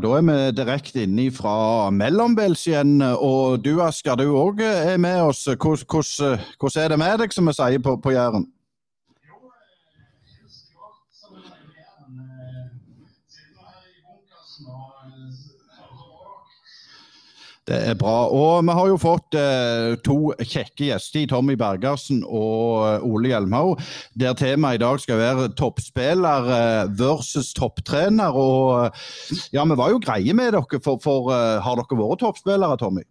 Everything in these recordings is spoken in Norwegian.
Da er vi direkte inne fra mellombels igjen. Og du Asker, du òg er med oss. Hvordan er det med deg, som vi sier på, på Jæren? Det er bra. Og vi har jo fått eh, to kjekke gjester, Tommy Bergersen og eh, Ole Hjelmhaug, der temaet i dag skal være toppspiller eh, versus topptrener. Og eh, ja, vi var jo greie med dere, for, for uh, har dere vært toppspillere, Tommy?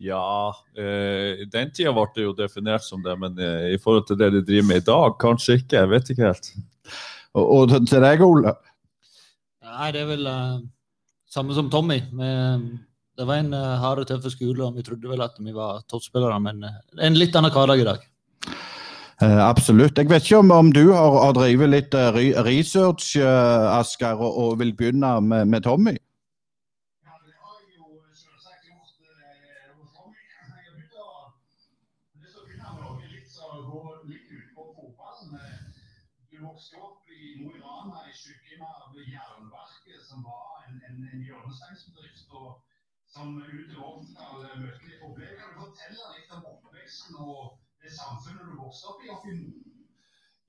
Ja, eh, den tida ble det jo definert som det, men eh, i forhold til det de driver med i dag, kanskje ikke. Jeg vet ikke helt. Og, og til deg, Ole? Nei, det er vel samme som Tommy. med det var en uh, hard og tøff skole, og vi trodde vel at vi var toppspillere, men uh, en litt annen hverdag i dag. Uh, absolutt. Jeg vet ikke om, om du har, har drevet litt uh, research, uh, Asker, og, og, vil begynne med, med Tommy? Ja, det har jeg jo selvsagt gjort. Tommy, jeg begynte å, lyst til å begynne med noe litt så gå litt ut på fotballen. Du vokste opp i Mo i Rana i skyggen av Jernverket, som var en, en, en hjørnesteinsbedrift. og som utover 80-tallet møtte litt problemer. Kan du fortelle litt om oppveksten og det samfunnet du vokste opp i? oppi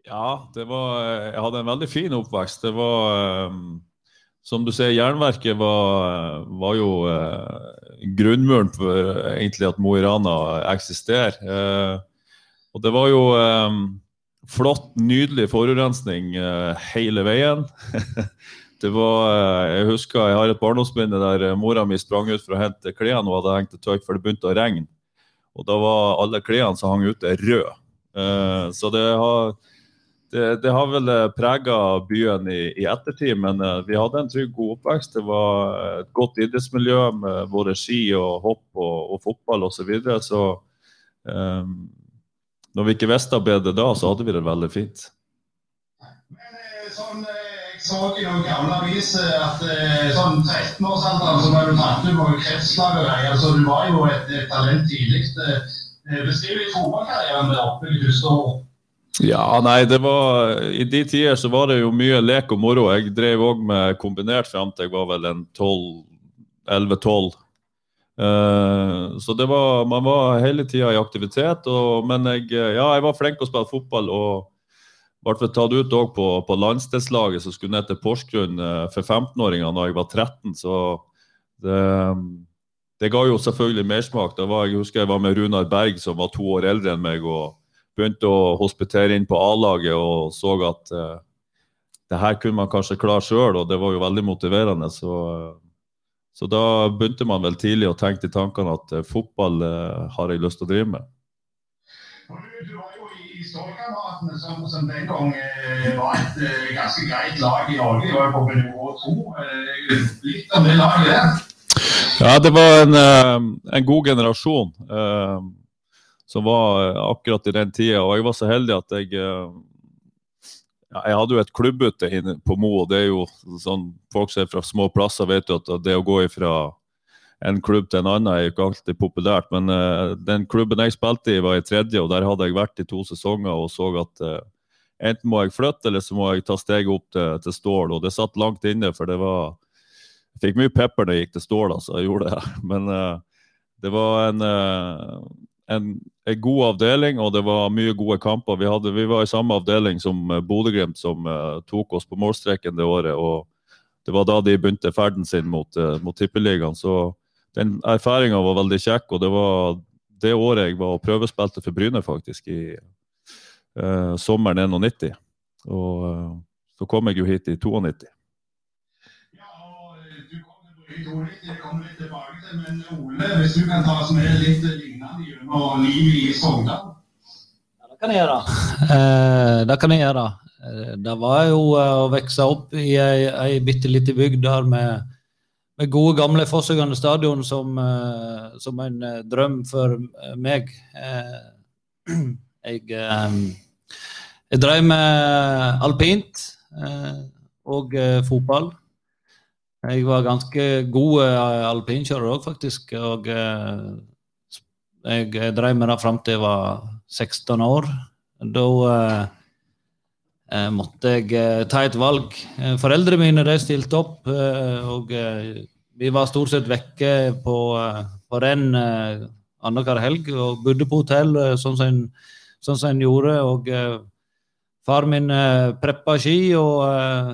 Ja, det var, jeg hadde en veldig fin oppvekst. Det var um, Som du ser, Jernverket var, var jo uh, grunnmuren for uh, egentlig at Mo i Rana eksisterer. Uh, og det var jo um, flott, nydelig forurensning hele veien. Det var, eh, jeg husker jeg har et barndomsminne der eh, mora mi sprang ut for å hente klærne hun hadde hengt til tørk, for det begynte å regne. Og da var alle klærne som hang ute, røde. Uh, så det har, det, det har vel prega byen i, i, ettertid, men vi hadde en trygg, god oppvekst. Det var et godt idrettsmiljø med både ski og hopp og, og fotball osv. Så, videre. så um, når vi ikke visste bedre da, så hadde vi det veldig fint. Men sånn så i noen gamle aviser at eh, sånn 13-årsalderen så ble du tatt ut på kretslag og greier. Så du var jo et, et talent tidlig. Eh, beskriv litt fotballkarrieren der oppe i første. Ja, nei, det var I de tider så var det jo mye lek og moro. Jeg drev òg med kombinert fram til jeg var vel en 11-12. Uh, så det var, man var hele tida i aktivitet. Og, men jeg, ja, jeg var flink til å spille fotball. og ble tatt ut på, på landsdelslaget som skulle ned til Porsgrunn eh, for 15-åringer da jeg var 13. Så det, det ga jo selvfølgelig mersmak. Jeg husker jeg var med Runar Berg, som var to år eldre enn meg, og begynte å hospitere inn på A-laget og så at uh, det her kunne man kanskje klare sjøl, og det var jo veldig motiverende. Så, så, da begynte man vel tidlig å tenke i tankene at fotball har jeg lyst til å drive med. Stålkameratene, som, som, den gang eh, var et eh, ganske greit lag i Norge. Var på nivå to. Eh, litt om det laget der? Ja, det var en, eh, en god generasjon eh, som var eh, akkurat i den tida. Og jeg var så heldig at jeg ja, Jeg hadde jo et klubbute på Mo, og det er jo sånn folk som er fra små plasser, vet jo at det å gå ifra en klubb til en annen er jo ikke alltid populært. Men uh, den klubben jeg spilte i, var i tredje, og der hadde jeg vært i to sesonger og så at uh, enten må jeg flytte, eller så må jeg ta steget opp til, til Stål. Og det satt langt inne, for det var Jeg fikk mye pepper da jeg gikk til Stål, altså. Jeg gjorde det. Men uh, det var en, en, en, god avdeling, og det var mye gode kamper. Vi, hadde, vi var i samme avdeling som Bodø-Glimt, som tok oss på målstreken det året. og det var da de begynte ferden sin mot, mot Tippeligaen. Så den erfaringa var veldig kjekk, og det var det året jeg var og prøvespilte for Bryne, faktisk, i uh, sommeren 91. Og uh, så kom jeg jo hit i 92. Ja, og eh, du kom til Bryne i 92, det kommer litt tilbake til, men Ole, hvis du kan ta oss med litt lignende gjennom livet i Sogndal? Ja, det kan jeg gjøre. Eh, det kan jeg gjøre. Det var jo å vokse opp i ei, ei bitte lita bygd der med med gode, gamle Fossegane stadion som, uh, som, en uh, drøm for uh, meg. jeg, jeg drev med alpint og fotball. Jeg var ganske god alpinkjører òg, faktisk. Og jeg drev med det fram til jeg var 16 år. Da eh, måtte jeg eh, ta et valg. Eh, foreldrene mine de stilte opp, eh, og eh, vi var stort sett vekke på, eh, på renn eh, annenhver helg og bodde på hotell eh, sånn som en, sånn som en gjorde. Og eh, far min eh, preppa ski, og, eh,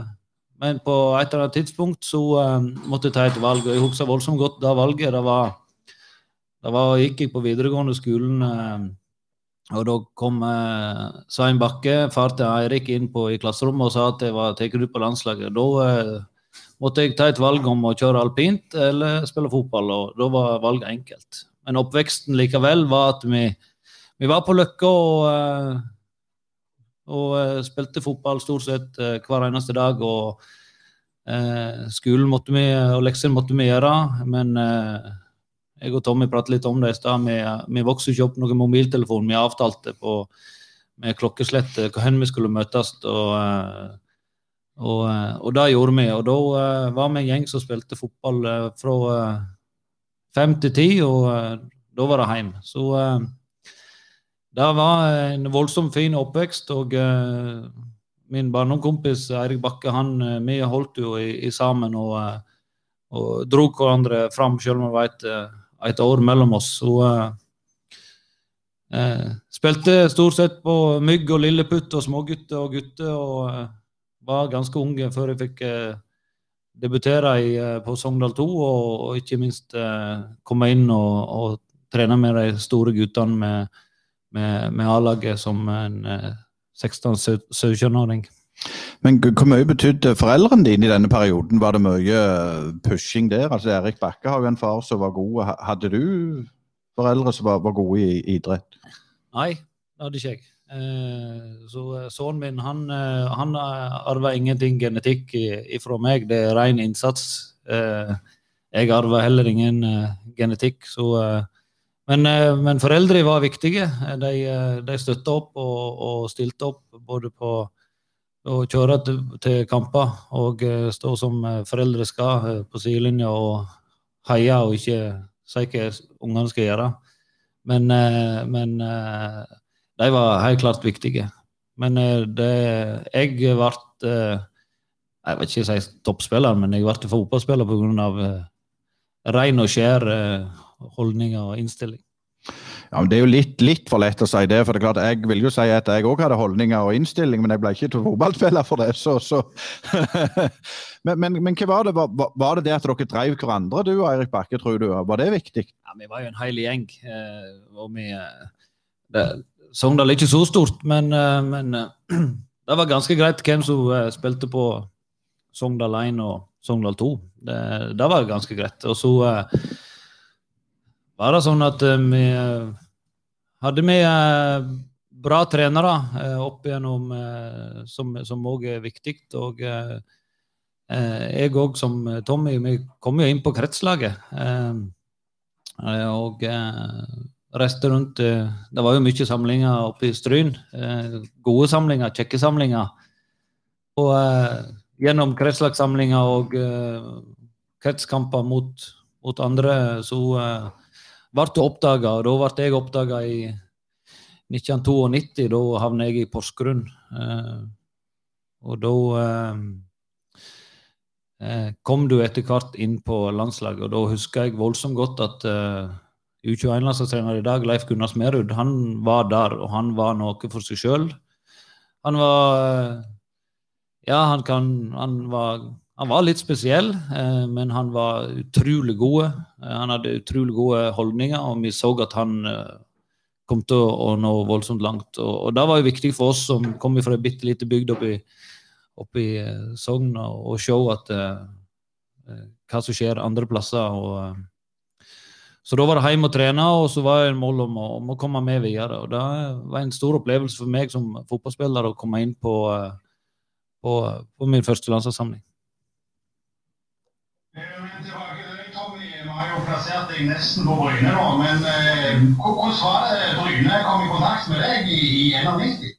men på et eller annet tidspunkt så eh, måtte jeg ta et valg. Og jeg husker voldsomt godt da valget. Det var, det var, gikk jeg på videregående skolen. Og da kom Svein Bakke, far til Eirik, inn på, i klasserommet og sa at jeg var tatt ut på landslaget. Da måtte jeg ta et valg om å kjøre alpint eller spille fotball, og da var valget enkelt. Men oppveksten likevel var at vi, vi var på Løkka og, eh, og eh, spilte fotball stort sett eh, hver eneste dag. og Skolen måtte vi, og leksene måtte vi gjøre, men jeg og Tommy pratet litt om det i stad. Vi, vi vokste ikke opp noen mobiltelefon. Vi avtalte på, med klokkeslett hvor vi skulle møtes. Og, og, eh, og det gjorde vi. Og da uh, var vi en gjeng som spilte fotball uh, fra fem til ti, og da var det hjem. Så det var en voldsomt fin oppvekst. Og min barndomskompis Eirik Bakke, han, vi holdt jo i, i sammen og, og dro hverandre fram, selv om det var et år mellom oss. Så eh, spilte stort sett på Mygg og Lilleputt og smågutter og gutter. og eh, var ganske unge før jeg fikk eh, debutere i, eh, på Sogndal 2, og, og ikke minst eh, komme inn og, og, trene med de store guttene med, med, med A-laget som en 16-17-åring. Men hvor mye betydde foreldrene dine i denne perioden? Var det mye pushing der? Altså Erik Bakke har jo en far som var god. Hadde du foreldre som var, var gode i, i idrett? Nei, det hadde ikke jeg. Eh, så sønnen min han, han arva ingenting genetikk ifra meg, det er ren innsats. Eh, jeg arva heller ingen genetikk, så men, men foreldre var viktige. De, de støtta opp og, og, stilte opp både på å kjøre til, til kamper og stå som foreldre skal på sidelinja og heie og ikke si hva ungene skal gjøre. Men, men de var helt klart viktige. Men eh, det, jeg ble eh, Jeg vil ikke si toppspiller, men jeg ble fotballspiller pga. Uh, ren og skjær holdning og innstilling. Ja, men Det er jo litt, litt, for lett å si det. for det er klart Jeg vil jo si at jeg òg hadde holdninger og innstilling, men jeg ble ikke fotballspiller for det. så, så. men, men, men, hva var det? Var, var, det det at dere drev hverandre, du og Eirik Bakke, tror du? Var det viktig? Ja, Vi var jo en hel gjeng. og vi, det, Sogndal er ikke så stort, men, eh, men eh, det var ganske greit hvem som eh, spilte på Sogndal 1 og Sogndal 2. Det, det var ganske greit. Og så var det sånn at vi hadde vi bra trenere opp igjennom som òg er viktig. Og jeg òg, som Tommy, vi kom jo inn på kretslaget. Og reiste rundt. Eh, det var jo mye samlinger oppe i Stryn. Eh, gode samlinger, kjekke samlinger. Og eh, gjennom kretslagssamlinger og kretskamper mot, mot, andre, så ble du oppdaga. Og da ble jeg oppdaga i 1992. Da havnet jeg i Porsgrunn. Og da kom du etter hvert inn på landslaget, og da husker jeg voldsomt godt at U21-landslagstrener i dag, Leif Gunnar Smerud, han var der, og han var noe for seg sjøl. Han var Ja, han kan Han var, han var litt spesiell, eh, men han var utrolig god. Eh, han hadde utrolig gode holdninger, og vi så at han eh, kom til å, nå voldsomt langt. Og, og det var jo viktig for oss som kom fra ei bitte lita bygd oppe i, Sogn, å se at hva som skjer andre plasser. og så da var det hjemme og trene, og så var det en mål om å, om å, komme med videre. og Det var en stor opplevelse for meg som fotballspiller å komme inn på, eh, på, på min første landslagssamling. Har jo plassert deg nesten på Bryne nå, men hvordan var det Bryne kom i kontakt med deg i, i 91?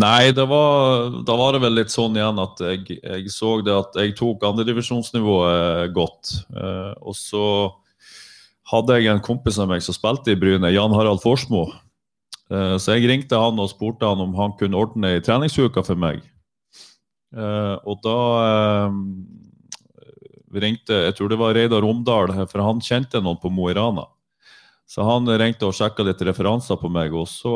Nei, det var, da var det vel litt sånn igjen at jeg, jeg så det at jeg tok andredivisjonsnivået godt. Eh, og så hadde jeg en kompis av meg som spilte i Bryne, Jan Harald Forsmo. Eh, så jeg ringte han og spurte han om han kunne ordne ei treningsuke for meg. Eh, og da eh, ringte Jeg tror det var Reidar Romdal, for han kjente noen på Mo i Rana. Så han ringte og sjekka litt referanser på meg, og så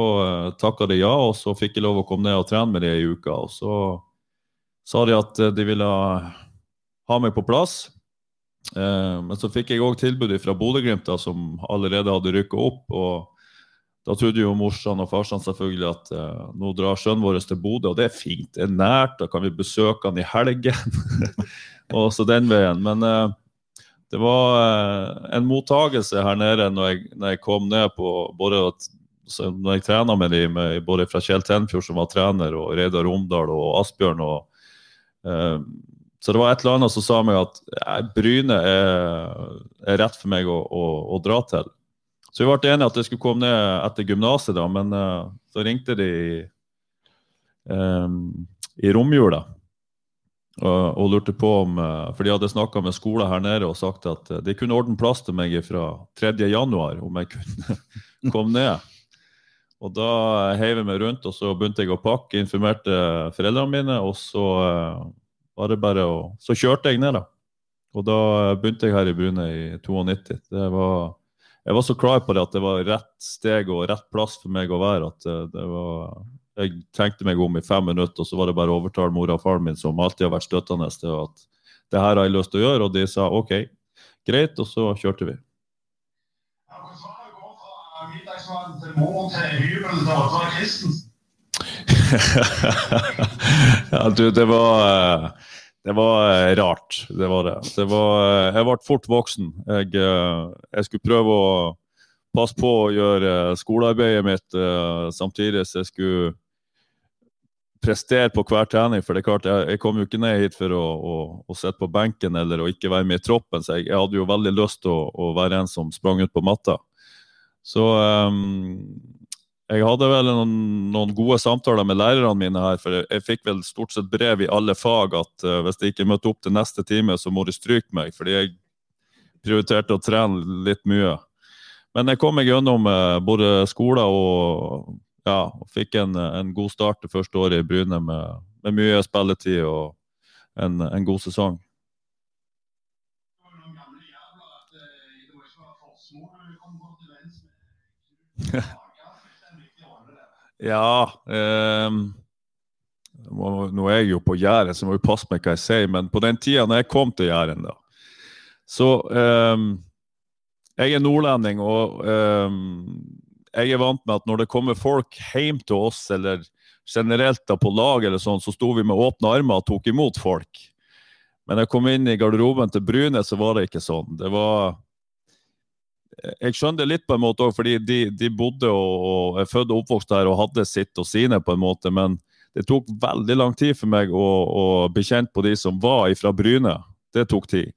takka de ja. Og så fikk jeg lov å komme ned og trene med de i uka. Og så sa de at de ville ha meg på plass. Uh, men så fikk jeg òg tilbud fra Bodø-Glimt, som allerede hadde rykka opp. og da trodde jo morsan og farsan selvfølgelig at uh, nå drar sønnen vår til Bodø, og det er fint. Det er nært, da kan vi besøke han i helgen. og så den veien. Men uh, det var en mottagelse her nede når jeg, når jeg kom ned på både når jeg trena med dem, både fra Kjell Tenfjord, som var trener, og Reidar Romdal og Asbjørn. og så det var et eller annet som sa meg at Bryne er, er, rett for meg å, å, å dra til. Så vi ble enige at jeg skulle komme ned etter gymnaset, da, men uh, så ringte de um, i romjula og, og, lurte på om uh, For de hadde snakka med skolen her nede og sagt at uh, de kunne ordne plass til meg fra 3. januar, om jeg kunne komme ned. Og da heiv jeg meg rundt, og så begynte jeg å pakke, informerte foreldrene mine, og så var det bare å Så kjørte jeg ned, da. Og da begynte jeg her i Brune i 92. Det var jeg var så klar på det at det var rett steg og rett plass for meg å være. at det, det var, Jeg tenkte meg om i fem minutter, og så var det bare å overtale mora og faren min, som alltid har vært støttende, til at det her har jeg lyst til å gjøre. Og de sa OK, greit, og så kjørte vi. ja, du, det var uh, det var eh, rart. Det var det. det var, eh, jeg ble fort voksen. Jeg, eh, jeg, skulle prøve å passe på å gjøre skolearbeidet mitt samtidig som jeg skulle prestere på hver trening. For det er klart, jeg, jeg kom jo ikke ned hit for å, å, å sitte på benken eller å ikke være med i troppen. Så jeg, jeg hadde jo veldig lyst til å, å, være en som sprang ut på matta. Så um, jeg hadde vel noen, noen, gode samtaler med lærerne mine her, for jeg fikk vel stort sett brev i alle fag at uh, hvis jeg ikke møtte opp til neste time, så må de stryke meg, fordi jeg prioriterte å trene litt mye. Men jeg kom meg gjennom uh, både skolen og ja, og fikk en, en, god start det første året i Bryne med, med mye spilletid og en, en god sesong. Ja. Ja um, Nå er jeg jo på Jæren, så må jo passe meg hva jeg sier, men på den tida når jeg kom til Jæren, da, så um, Jeg er nordlending, og um, jeg er vant med at når det kommer folk hjem til oss, eller generelt da på lag, eller sånn, så sto vi med åpne armer og tok imot folk. Men jeg kom inn i garderoben til Bryne, så var det ikke sånn. Det var jeg skjønner det litt på en måte òg, fordi de, de, bodde og, er født og oppvokst her og hadde sitt og sine, på en måte. Men det tok veldig lang tid for meg å, å bli kjent på de som var fra Bryne. Det tok tid.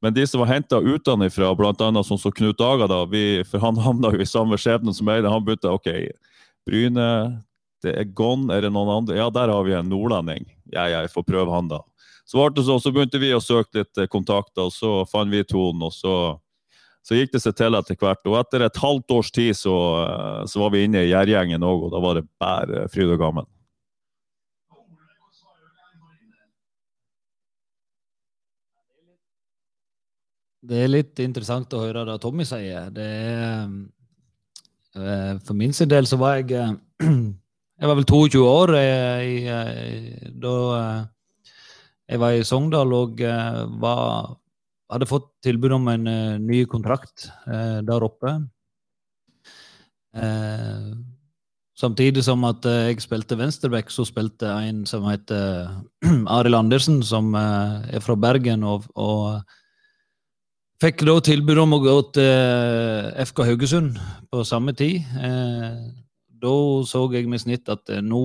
Men de som var henta utenfra, bl.a. sånn som Knut Aga, da, vi, for han havna jo i samme skjebne som meg, han begynte OK, Bryne, det er gone, er det noen andre? Ja, der har vi en nordlending. Ja, jeg får prøve han, da. Så, så, så begynte vi å søke litt kontakter, og så fant vi tonen, og så så gikk det seg til etter hvert. Og etter et halvt års tid så, eh, så var vi inne i Gjærgjengen òg, og da var det bare fryd og gammen. Det er litt interessant å høre det Tommy sier. Det er, eh, for min sin del så var jeg eh, Jeg var vel 22 år jeg, da jeg var i Sogndal og var hadde fått tilbud om en uh, ny kontrakt uh, der oppe. Uh, samtidig som at jeg spilte venstreback, så spilte en som heter Arild Andersen, som er fra Bergen, og, og fikk da tilbud om å gå til FK Haugesund på samme tid. da så jeg med snitt at nå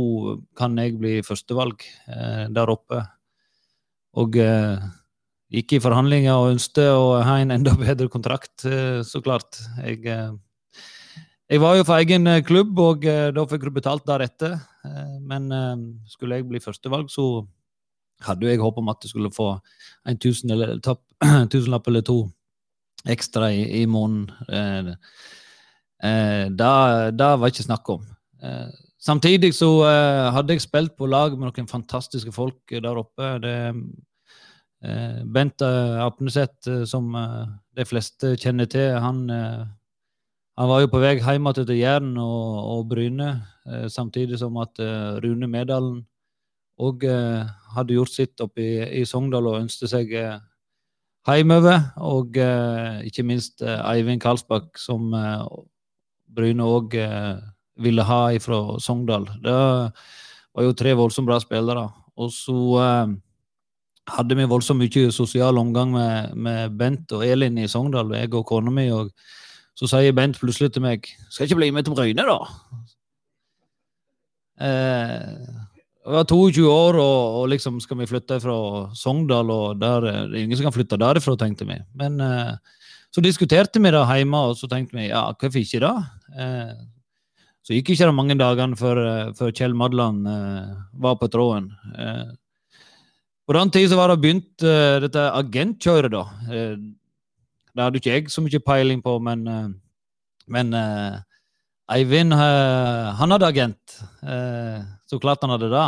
kan jeg bli førstevalg der oppe. Og gikk i forhandlinger og ønsket å ha en enda bedre kontrakt, eh, så klart. Jeg, eh, jeg var jo for egen eh, klubb, og da fikk du betalt deretter. Men skulle jeg bli førstevalg, så hadde jeg håp om at jeg skulle få en tusen eller, tusenlapp to ekstra i, i måneden. Det, var ikke snakk om. samtidig så hadde jeg spilt på lag med noen fantastiske folk der oppe. Det, eh, Bent eh, Apneseth, eh, som eh, de fleste kjenner til, han, eh, han var jo på vei hjem til Jæren og, og Bryne, eh, samtidig som at eh, Rune Medalen òg hadde gjort sitt oppe i, i Sogndal og ønsket seg eh, hjemover. Og eh, ikke minst eh, Eivind Karlsbakk, som eh, Bryne òg eh, ville ha fra Sogndal. Det var jo tre voldsomt bra spillere. Og så eh, hadde vi voldsomt mye sosial omgang med, med, Bent og Elin i Sogndal, jeg og kona mi. og så sier Bent plutselig til meg 'Skal ikke bli med til Bryne, da?' Eh, jeg var 22 år, og, og, liksom skal vi flytte fra Sogndal, og der, det er ingen som kan flytte derifra, tenkte vi. Men eh, så diskuterte vi det hjemme, og så tenkte vi ja, hvorfor ikke da? Eh, så gikk ikke det mange dagene før, eh, før Kjell Madland eh, var på tråden. Eh, på den tid så var det begynt uh, dette agentkjøret, da. det hadde ikke jeg så mye peiling på, men, men Eivind han hadde agent. Så klart han hadde det.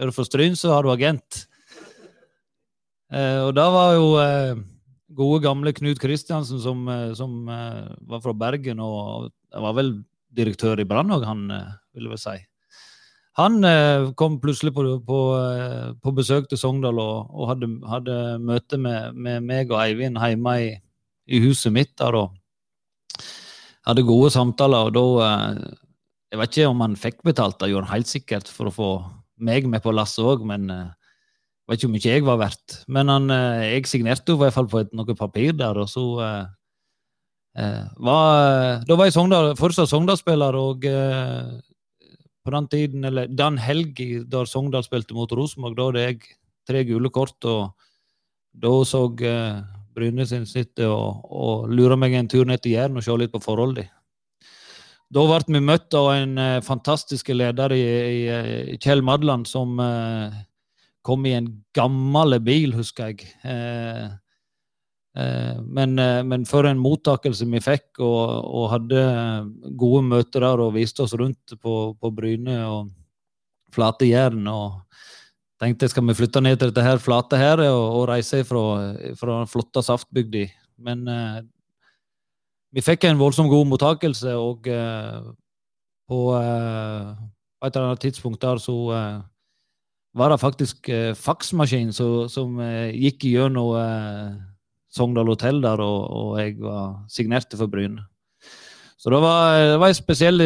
Er du fra Stryn, så har du agent. Og da var jo gode, gamle Knut Kristiansen, som, som var fra Bergen, og var vel direktør i Brann òg, han ville vel si. Han eh, kom plutselig på, på, på, besøk til Sogndal og, og hadde, hadde, møte med, med, meg og Eivind hjemme i, i huset mitt der. og hadde gode samtaler, og da jeg vet ikke om han fikk betalt, det gjorde han helt sikkert for å få meg med på lasset òg, men jeg vet ikke hvor mye jeg var verdt. Men han, jeg signerte jo i hvert fall på et, noe papir der, og så eh, var, Da var jeg Sogndal, fortsatt Sogndal-spiller, og på den tiden, eller den helga da Sogndal spilte mot Rosenborg, da hadde jeg tre gule kort, og da så Bryne sin snittet og, og lura meg en tur ned til Jæren og se litt på forholdet. Da ble vi møtt av en eh, fantastisk leder i, i, i, eh, Kjell Madland, som eh, kom i en gammel bil, husker jeg. Uh, men, men, for en mottakelse vi fikk, og, og, hadde gode møter der og viste oss rundt på, på Bryne og flate Jæren. og tenkte skal vi flytte ned til dette her flate her og, og reise fra, fra den flotte saftbygda. Men vi fikk en voldsomt god mottakelse, og eh, på uh, et eller annet tidspunkt der så uh, var det faktisk faksmaskin som, som gikk gjennom Sogndal hotell der, og, og, jeg var signerte for Bryne. Så det var, det var en spesiell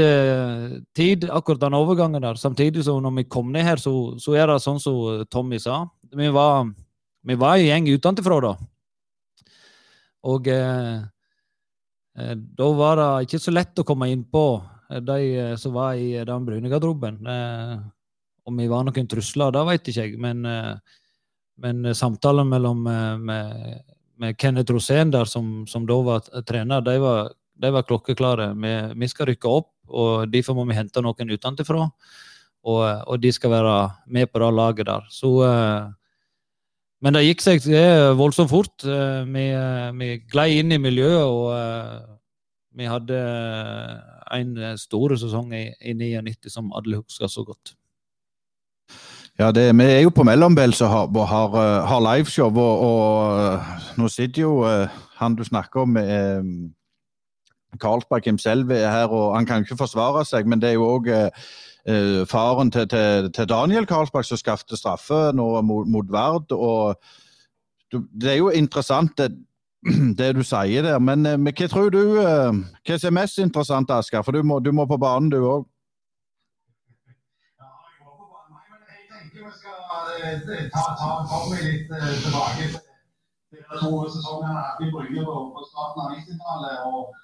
tid, akkurat den overgangen der. Samtidig som når vi kom ned her, så, så er det sånn som Tommy sa. Vi var, vi var en gjeng utenfra da. Og eh, Eh, da var det ikke så lett å komme inn på eh, de eh, som var i den brune garderoben. Om vi var noen trusler, det vet ikke jeg, men, men samtalen mellom med, med Kenneth Rosén, der, som, som, da var trener, de var, de var klokkeklare. Vi, vi, skal rykke opp, og derfor må vi hente noen utenfra. Og, og de skal være med på det laget der. Så men det gikk seg voldsomt fort. Eh, vi, eh, vi glei inn i miljøet, og eh, vi hadde en stor sesong i, i 99 som alle husker så godt. Ja, det, Vi er jo på Mellombell som har, har, har liveshow, og, og, nå sitter jo han du snakker om, Karlsberg himself er her, og han kan ikke forsvare seg, men det er jo òg eh, faren til, til, til, Daniel Karlsberg som skapte straffe nå mot, mot Vard. og Det er jo interessant det, det du sier der, men, eh, men hva tror du eh, hva er mest interessant, Asker? For du må, du må på banen, du òg. Ta, ta Tommy litt uh, tilbake til de to sesongene vi Brygge på, på starten av 90-tallet. Og,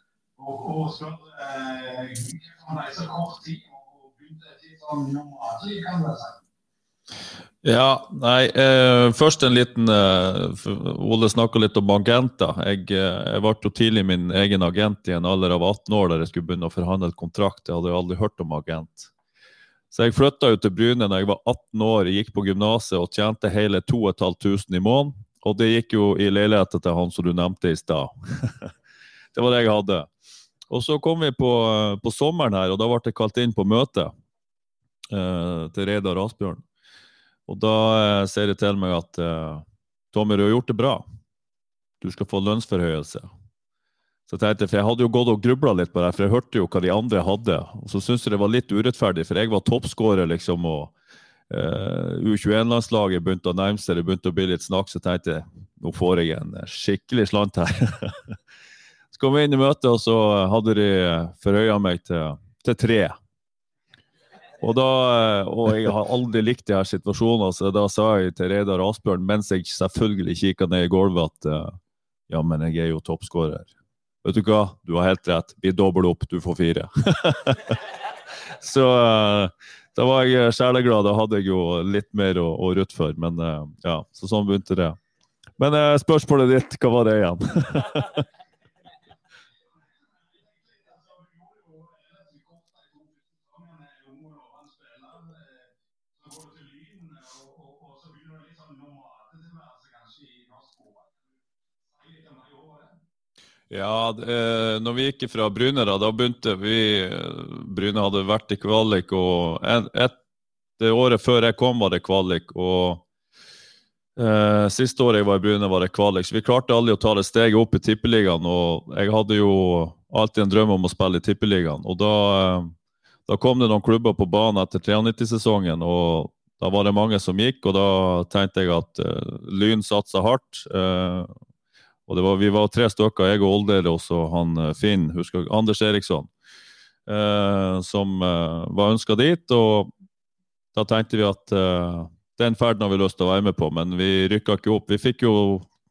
og, og spør uh, om er så kort tid ja, nei, eh, først en liten eh, Ole snakka litt om agenter. Jeg, eh, jeg ble jo tidlig min egen agent i en alder av 18 år der jeg skulle begynne å forhandle kontrakt. Jeg hadde jo aldri hørt om agent. Så jeg flytta til Bryne da jeg var 18 år, gikk på gymnaset og tjente hele 2500 i måneden. Og det gikk jo i leiligheten til han som du nevnte i stad. det var det jeg hadde. Og så kom vi på, på sommeren her, og da ble jeg kalt inn på møte. eh, til Reidar Asbjørn. Og da eh, sier de til meg at eh, Tommy, du har gjort det bra. Du skal få lønnsforhøyelse. Så jeg tenkte, for jeg hadde jo gått og grubla litt på det, for jeg hørte jo hva de andre hadde. Og så syntes jeg det var litt urettferdig, for jeg var toppskårer, liksom, og uh, U21-landslaget begynte å nærme seg, det begynte å bli litt snakk, så tenkte jeg nå får jeg en skikkelig slant her. så kom vi inn i møtet, og så hadde de forhøya meg til, til tre. Og, da, og jeg har aldri likt de her situasjonene, så da sa jeg til Reidar Asbjørn, mens jeg selvfølgelig kikka ned i gulvet, at uh, ja, men jeg er jo toppskårer. Vet du hva, du har helt rett. Vi dobler opp, du får fire. så uh, da var jeg sjeleglad. Da hadde jeg jo litt mer å, å rutte for. Men uh, ja, så sånn begynte det. Men uh, spørsmålet ditt, hva var det igjen? Ja, det, når vi gikk fra Bryne, da, da begynte vi Bryne hadde vært i kvalik, og et, et, det året før jeg kom, var det kvalik. Og eh, siste året jeg var i Bryne, var det kvalik. Så vi klarte aldri å ta det steget opp i Tippeligaen. Og jeg hadde jo alltid en drøm om å spille i Tippeligaen. Og da, eh, da kom det noen klubber på banen etter 93-sesongen, og da var det mange som gikk. Og da tenkte jeg at uh, Lyn satsa hardt. Eh, og var, Vi var tre stykker, jeg og Older og så han eh, Finn, husker Anders Eriksson, eh, som eh, var ønska dit. og Da tenkte vi at eh, den ferden har vi lyst til å være med på, men vi rykka ikke opp. Vi fikk jo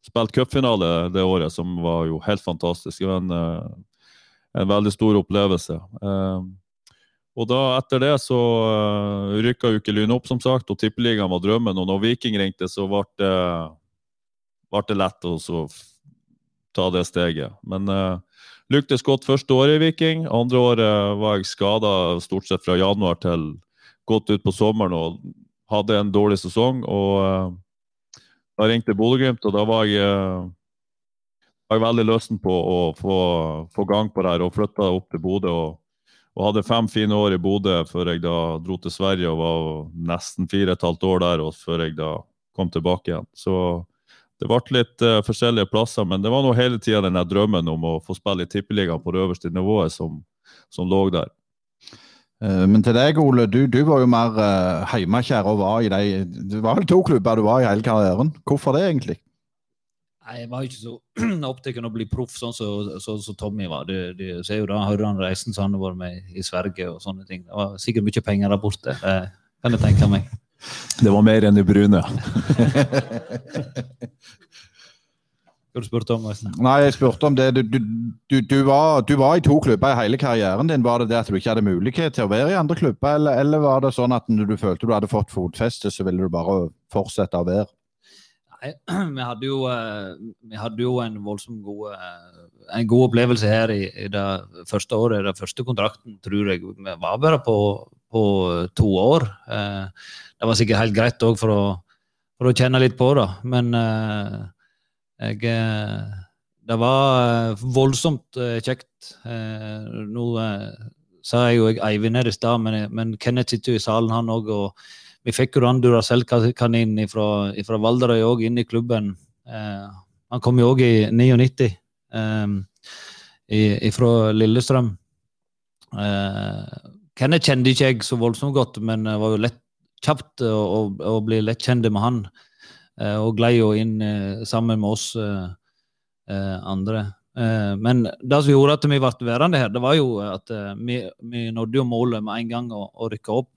spilt cupfinale det året, som var jo helt fantastisk. Det var en, eh, veldig stor opplevelse. Eh, og da Etter det så uh, rykka jo ikke Lyn opp, som sagt, og Tippeligaen var drømmen. Og når Viking ringte, så ble det, det lett å ta det steget. Men uh, lyktes godt første året i Viking. Andre året var jeg skada stort sett fra januar til godt ut på sommeren og hadde en dårlig sesong. og uh, Da ringte Bodø-Glimt, og da var jeg, uh, var jeg veldig løsen på å få, få, gang på det her og flytta opp til Bodø. Og, og, hadde fem fine år i Bodø før jeg da dro til Sverige og var nesten fire og et halvt år der og før jeg da kom tilbake igjen. Så det ble litt uh, forskjellige plasser, men det var nå hele tida den drømmen om å få spille i Tippeligaen på det øverste nivået som, som lå der. Uh, men til deg, Ole, du, du var jo mer uh, hjemmekjær og var i de Det var vel to klubber du var i hele karrieren. Hvorfor det, egentlig? Nei, Jeg var ikke så opptatt av å bli proff sånn som så, så, så, Tommy var. Du, du ser jo da, hører han reisen som han har vært med i Sverige og sånne ting. Det var sikkert mye penger der borte, det kan jeg tenke meg. Det var mer enn i brune. Hva du spurte om? Nei, jeg spurte om det. Du, du, du, var, du, var, i to klubber i hele karrieren din. Var det det at du ikke hadde mulighet til å være i andre klubber, eller, eller var det sånn at når du følte du hadde fått fotfeste, så ville du bare fortsette å være? Nei, vi hadde jo, eh, vi hadde jo en voldsomt god, eh, en god opplevelse her i, i, det første året. Den første kontrakten tror jeg vi var bare på, på to år. Eh, det var sikkert helt greit òg for, for, å kjenne litt på det. Men uh, jeg eh, Det var eh, voldsomt kjekt. Nå sa jeg jo jeg Eivind her i stad, men, men, Kenneth sitter jo i salen, han òg. Og vi fikk jo den Duracell-kaninen fra Valderøy òg inn i klubben. han kom jo òg i 99 fra Lillestrøm. Kenneth kjente ikke jeg så voldsomt godt, men det var jo lett kjapt å, å bli lett kjent med han. Eh, og glei jo inn eh, sammen med oss eh, andre. Men det som gjorde at vi ble værende her, det var jo at vi, vi nådde jo målet med en gang å, å rykke opp.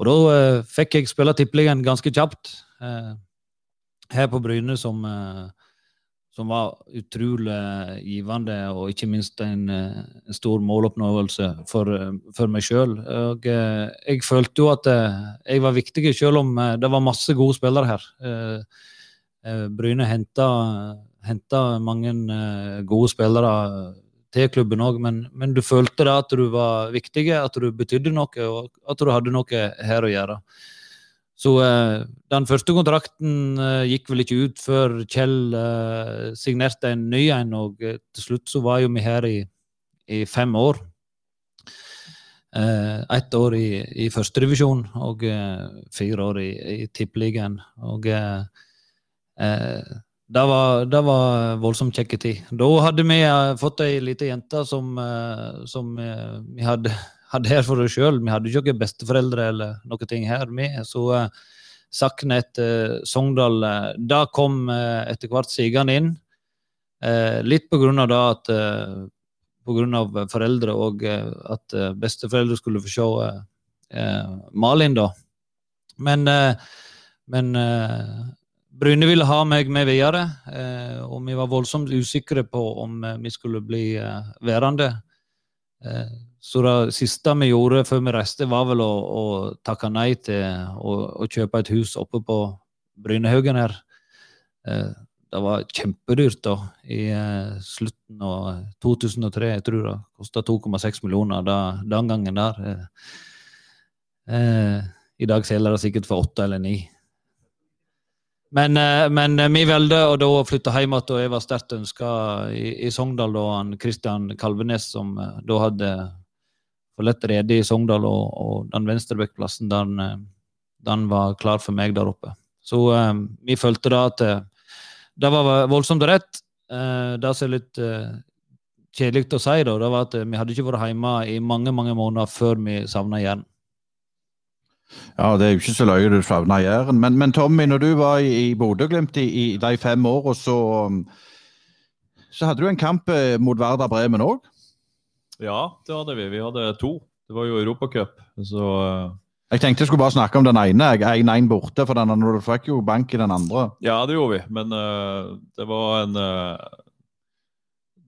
Og da fikk jeg spille tippeligaen ganske kjapt her på Bryne som som var utrolig givende, og ikke minst en, en stor måloppnåelse for, for meg sjøl. Eh, jeg følte jo at eh, jeg var viktig, selv om eh, det var masse gode spillere her. Bryne henta, henta mange gode spillere til klubben òg, men, men, du følte da at du var viktig, at du betydde noe, og at du hadde noe her å gjøre. Så uh, den første kontrakten uh, gikk vel ikke ut før Kjell uh, signerte en ny en, og til slutt så var jo vi her i, i fem år. Eh, ett år i, i førstedivisjon og eh, fire år i, i tippeligaen. Og eh, eh, det var, det var voldsomt kjekke tid. Da hadde vi eh, fått ei lita jente som, eh, som eh, vi hadde, hadde her for oss sjøl. Vi hadde jo ikke besteforeldre eller noe ting her vi. Så eh, Saknet eh, Sogndal eh, Da kom eh, etter hvert sigende inn. Litt på grunn av det at på grunn av foreldre og at besteforeldre skulle få se Malin, da. Men, men Bryne ville ha meg med videre, og vi var voldsomt usikre på om vi skulle bli værende. Så det siste vi gjorde før vi reiste, var vel å, å takke nei til å, å kjøpe et hus oppe på Brynehaugen her. Eh, det var kjempedyrt da, i eh, slutten av 2003. Jeg tror det kosta 2,6 millioner da, den gangen der. Eh, I dag selger det sikkert for åtte eller ni. Men, men vi valgte å da flytte hjem igjen, og jeg var sterkt ønska i, i Sogndal. da han Kristian Kalvenes, som da hadde forlatt redet i Sogndal, og, og den venstrebekkplassen, den, eh, den var klar for meg der oppe. Så eh, vi følte da at eh, det var voldsomt rett. Eh, det som er litt eh, kjedelig å si, da, det var at vi hadde ikke vært hjemme i mange mange måneder før vi savna Jæren. Ja, det er jo ikke så løye du savna Jæren. Men, men Tommy, når du var i, i Bodø-Glimt i, i de fem åra, så, um, så hadde du en kamp mot Varda Bremen òg. Ja, det hadde vi. Vi hadde to. Det var jo Europacup. Så eh, Jeg tenkte jeg skulle bare snakke om den ene. jeg 1-1 borte, for den, du fikk jo bank i den andre. ja, det gjorde vi. Men uh, det var en uh,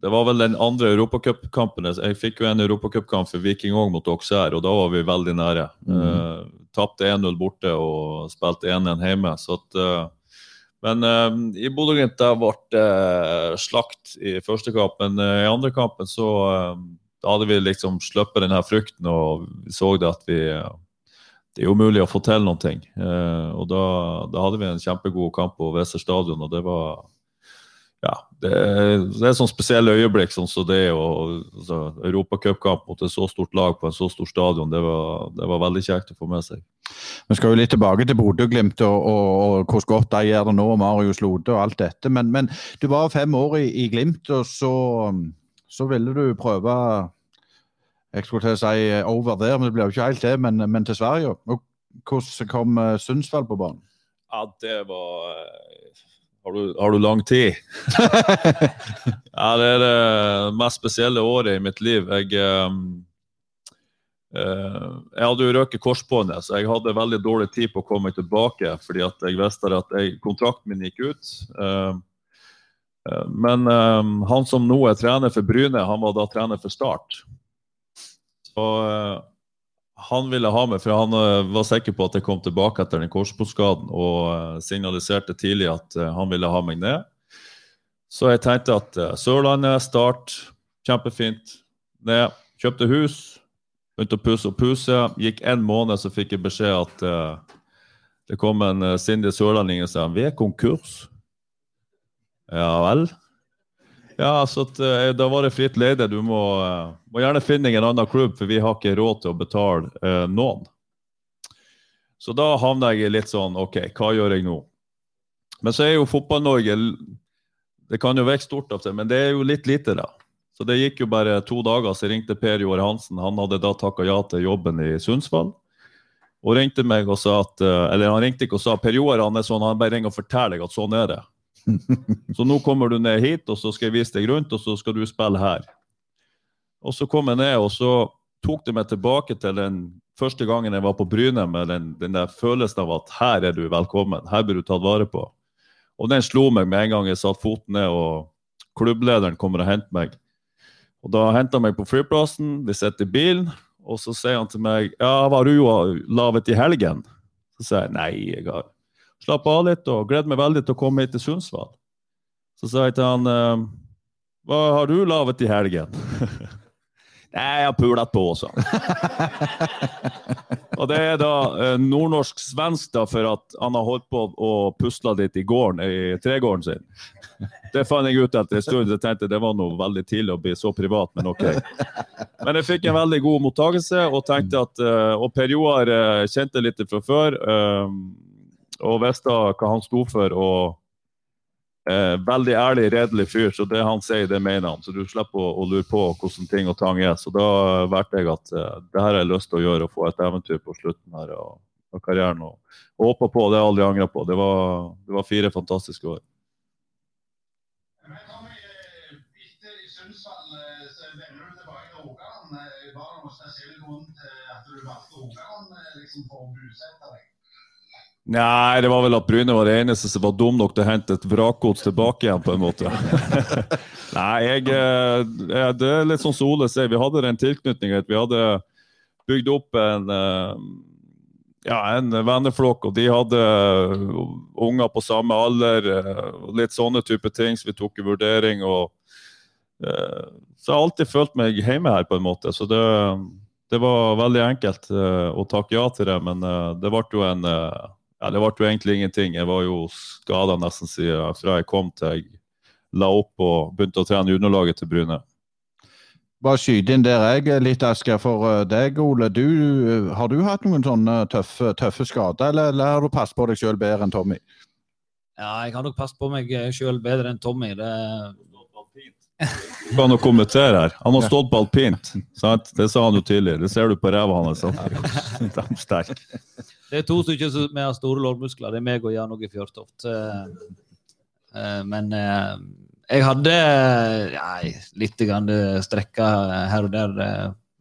Det var vel den andre europacupkampen. Jeg fikk jo en europacupkamp for Viking òg mot Auxerre, og da var vi veldig nære. Mm. Tapte 1-0 borte og spilte 1-1 hjemme. Så at, uh, men uh, i Bodø-Glimt ble det slakt i første kamp, men i andre kampen så eh, da hadde vi liksom sluppet denne frukten og vi så det at vi det er jo mulig å få til ting. Eh, og da, da hadde vi en kjempegod kamp på Weser stadion, og det var ja, det, det er sånn spesielle øyeblikk sånn som det og altså, Europacupkamp mot et så stort lag på en så stor stadion. Det var, det var veldig kjekt å få med seg. Vi skal jo litt tilbake til Bodø-Glimt og, og, og hvordan godt de gjør det nå, og Marius Lode og alt dette. Men, men du var fem år i, i Glimt, og så, så ville du prøve Jeg skulle til å si eh, over der, men det ble jo ikke helt det, men, men til Sverige. Og hvordan kom eh, Sundsvall på banen? Ja, det var eh, Har du, har du lang tid? ja, det er det mest spesielle året i mitt liv. Jeg, eh, jeg hadde jo røket korsbåndet, så jeg hadde veldig dårlig tid på å komme tilbake. fordi at jeg visste at jeg, kontrakten min gikk ut. Eh, men eh, han som nå er trener for Bryne, han var da trener for Start. Så uh, han ville ha meg, for han uh, var sikker på at jeg kom tilbake etter den korsbåndskaden, og uh, signaliserte tidlig at eh, han ville ha meg ned. Så jeg tenkte at eh, Sørlandet, Start, kjempefint. Ned, kjøpte hus, begynte å pusse opp huset. Gikk en måned, så fikk jeg beskjed at eh, det kom en sindig sørlending og sa vi er konkurs. Ja vel? Ja, så at, eh, da var det fritt leide. Du må, eh, må gjerne finne en annen klubb, for vi har ikke råd til å betale eh, noen. Så da havna jeg litt sånn OK, hva gjør jeg nå? Men så er jo Fotball-Norge Det kan jo virke stort av seg, men det er jo litt lite, da. Så det gikk jo bare to dager, så ringte Per Joar Hansen. Han hadde da takka ja til jobben i Sundsvall. Og ringte meg og sa at eh, Eller han ringte ikke og sa Per Joar han er sånn, han bare ringer og forteller deg at sånn er det. Så nå kommer du ned hit, og så skal jeg vise deg rundt, og så skal du spille her. Og så kom jeg ned, og så tok det meg tilbake til den første gangen jeg var på Bryne, med den, den der følelsen av at her er du velkommen, her blir du tatt vare på. Og den slo meg med en gang jeg satte foten ned, og klubblederen kommer og henter meg. Og da henter han meg på flyplassen, vi sitter i bilen, og så sier han til meg ja, var du jo lavet i helgen? Så sier jeg nei, jeg har slapp av litt og gleder meg veldig til å komme hit til Sundsvall. Så sa jeg til han eh, hva har du laget i helgen? Nei, jeg har pulet på også. og det er da eh, nordnorsk-svensk da, for at han har holdt på å pusle litt i gården, i tregården sin. Det fant jeg ut etter en stund. Jeg tenkte det var noe veldig tidlig å bli så privat, men OK. Men jeg fikk en veldig god mottakelse og tenkte at uh, Og Per Joar kjente litt fra før uh, og visste hva han sto for. og Eh, veldig ærlig, redelig fyr, så det han sier, det mener han. Så du slipper å, å lure på hvordan ting og tang er. Så da valgte jeg at eh, det her har jeg lyst til å gjøre, å få et eventyr på slutten her av, av karrieren. Og, og håpa på, det jeg aldri angra på. Det var, det var, fire fantastiske år. Rogaland. Var det noen spesiell grunn til at du valgte Rogaland liksom, for å bosette deg? Nei, det var vel at Bryne var det eneste som var dum nok til å hente et vrakgods tilbake igjen, på en måte. Nei, jeg, eh, det er litt sånn som Ole sier, vi hadde den tilknytninga. Vi hadde bygd opp en, eh, ja, en venneflokk, og de hadde unger på samme alder. og Litt sånne type ting som vi tok i vurdering. og Så jeg har alltid følt meg hjemme her, på en måte. Så det, det var veldig enkelt å takke ja til det, men det ble jo en ja, det ble jo egentlig ingenting. Jeg var jo skada nesten siden fra jeg kom til jeg la opp og begynte å trene juniorlaget til Bryne. Bare skyte inn der jeg litt, Asker. For eh, deg, Ole. Du, eh, har du hatt noen sånne tøffe, tøffe skader, eller, eller har du passet på deg sjøl bedre enn Tommy? Ja, jeg har nok passet på meg sjøl bedre enn Tommy. Det kan jo kommentere her. Han har stått på alpint. Sant? Det sa han jo tidligere. Det ser du på ræva hans. Han er sterke. Det er to stykker som har store lårmuskler. Det er meg og Jan Åge Fjørtoft. Eh, men eh, jeg hadde ja, litt grann strekka her og der.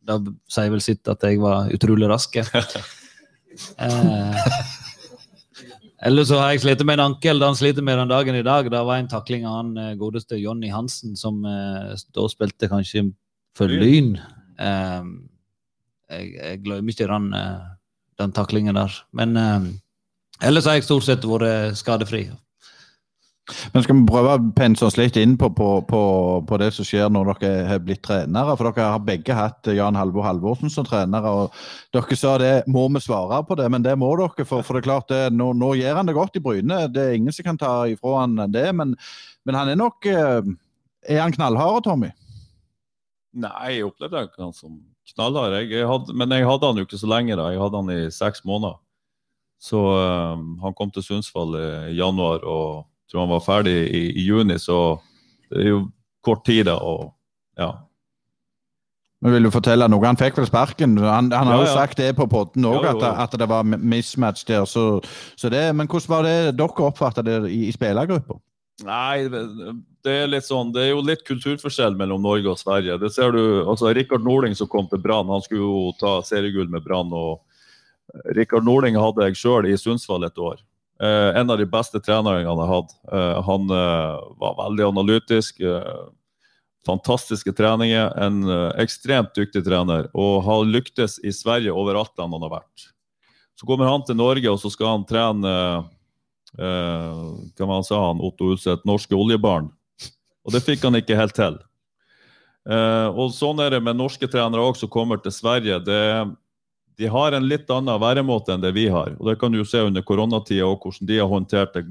Da sier vel sitt at jeg var utrolig rask. Eh, eller så har jeg slitt med en ankel. Han sliter med den dagen i dag, da var en takling av han godeste Jonny Hansen, som da spilte kanskje for Lyn. Jeg, jeg glemmer ikke den den taklingen der. Men eh, ellers har jeg stort sett vært skadefri. Men skal vi prøve å pense oss litt inn på, på, på, på, det som skjer når dere har blitt trenere? For dere har begge hatt Jan Halvor Halvorsen som trenere. og Dere sa det, må vi svare på det, men det må dere. For, for det er klart, det, nå, nå, gjør han det godt i Bryne. Det er ingen som kan ta ifra han det. Men, men han er nok eh, Er han knallhard, Tommy? Nei, jeg opplevde han som knallhard. Men jeg hadde han jo ikke så lenge. da. Jeg hadde han i seks måneder. Så um, han kom til Sundsvall i januar og tror han var ferdig i, i, juni, så det er jo kort tid, da. og ja. Men Vil du fortelle noe? Han fikk vel sparken? Han, han har ja, jo sagt det på podden òg, at, at, det var mismatch der. Så, så det, men hvordan var det dere oppfattet det i, i spillergruppa? Nei, det er sånn, det er jo litt kulturforskjell mellom Norge og Sverige. Det ser du, altså Rikard Norling som kom til Brann, han skulle jo ta seriegull med Brann. og Rikard Norling hadde jeg sjøl i Sundsvall et år. Eh, en av de beste trenerne han har hatt. Eh, han eh, var veldig analytisk. Eh, fantastiske treninger. En eh, ekstremt dyktig trener. Og har lyktes i Sverige overalt han har vært. Så kommer han til Norge, og så skal han trene hva man sa han, Otto Ulseth, norske oljebarn. Og det fikk han ikke helt til. Eh, og sånn er det med norske trenere også som kommer til Sverige. Det, de har en litt annen væremåte enn det vi har. Og Det kan du se under koronatida og hvordan de har håndtert det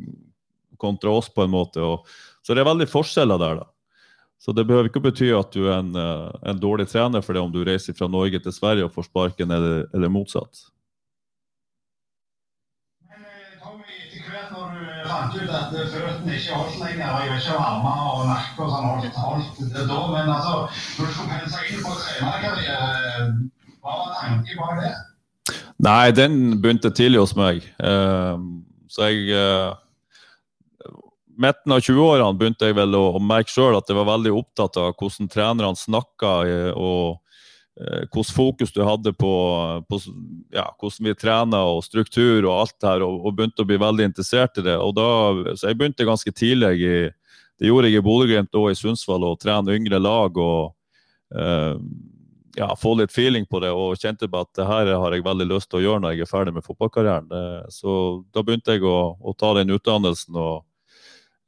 kontra oss. på en måte. Og, så det er veldig forskjeller der. da. Så det behøver ikke bety at du er en, eh, en dårlig trener for det om du reiser fra Norge til Sverige og får sparken, eller, eller motsatt. Fant ut at føttene ikke holdt lenger. Jeg var ikke om og nakke og sånn holdt, holdt det da. Men altså, når du skulle pense inn på trenerkarriere, hva var tanken bak det? Nei, den begynte tidlig hos meg. Uh, så jeg uh, midten av 20-årene begynte jeg vel å, merke sjøl at jeg var veldig opptatt av hvordan trenerne snakka eh, og Eh, hvordan fokus du hadde på, på ja, hvordan vi trener og struktur og alt det her, og, og, begynte å bli veldig interessert i det. Og da, så Jeg begynte ganske tidlig. I, det gjorde jeg i Bodø-Glimt og i Sundsvall, å trene yngre lag og eh, ja, få litt feeling på det. Og kjente på at det her har jeg veldig lyst til å gjøre når jeg er ferdig med fotballkarrieren. Eh, så da begynte jeg å, å ta den utdannelsen og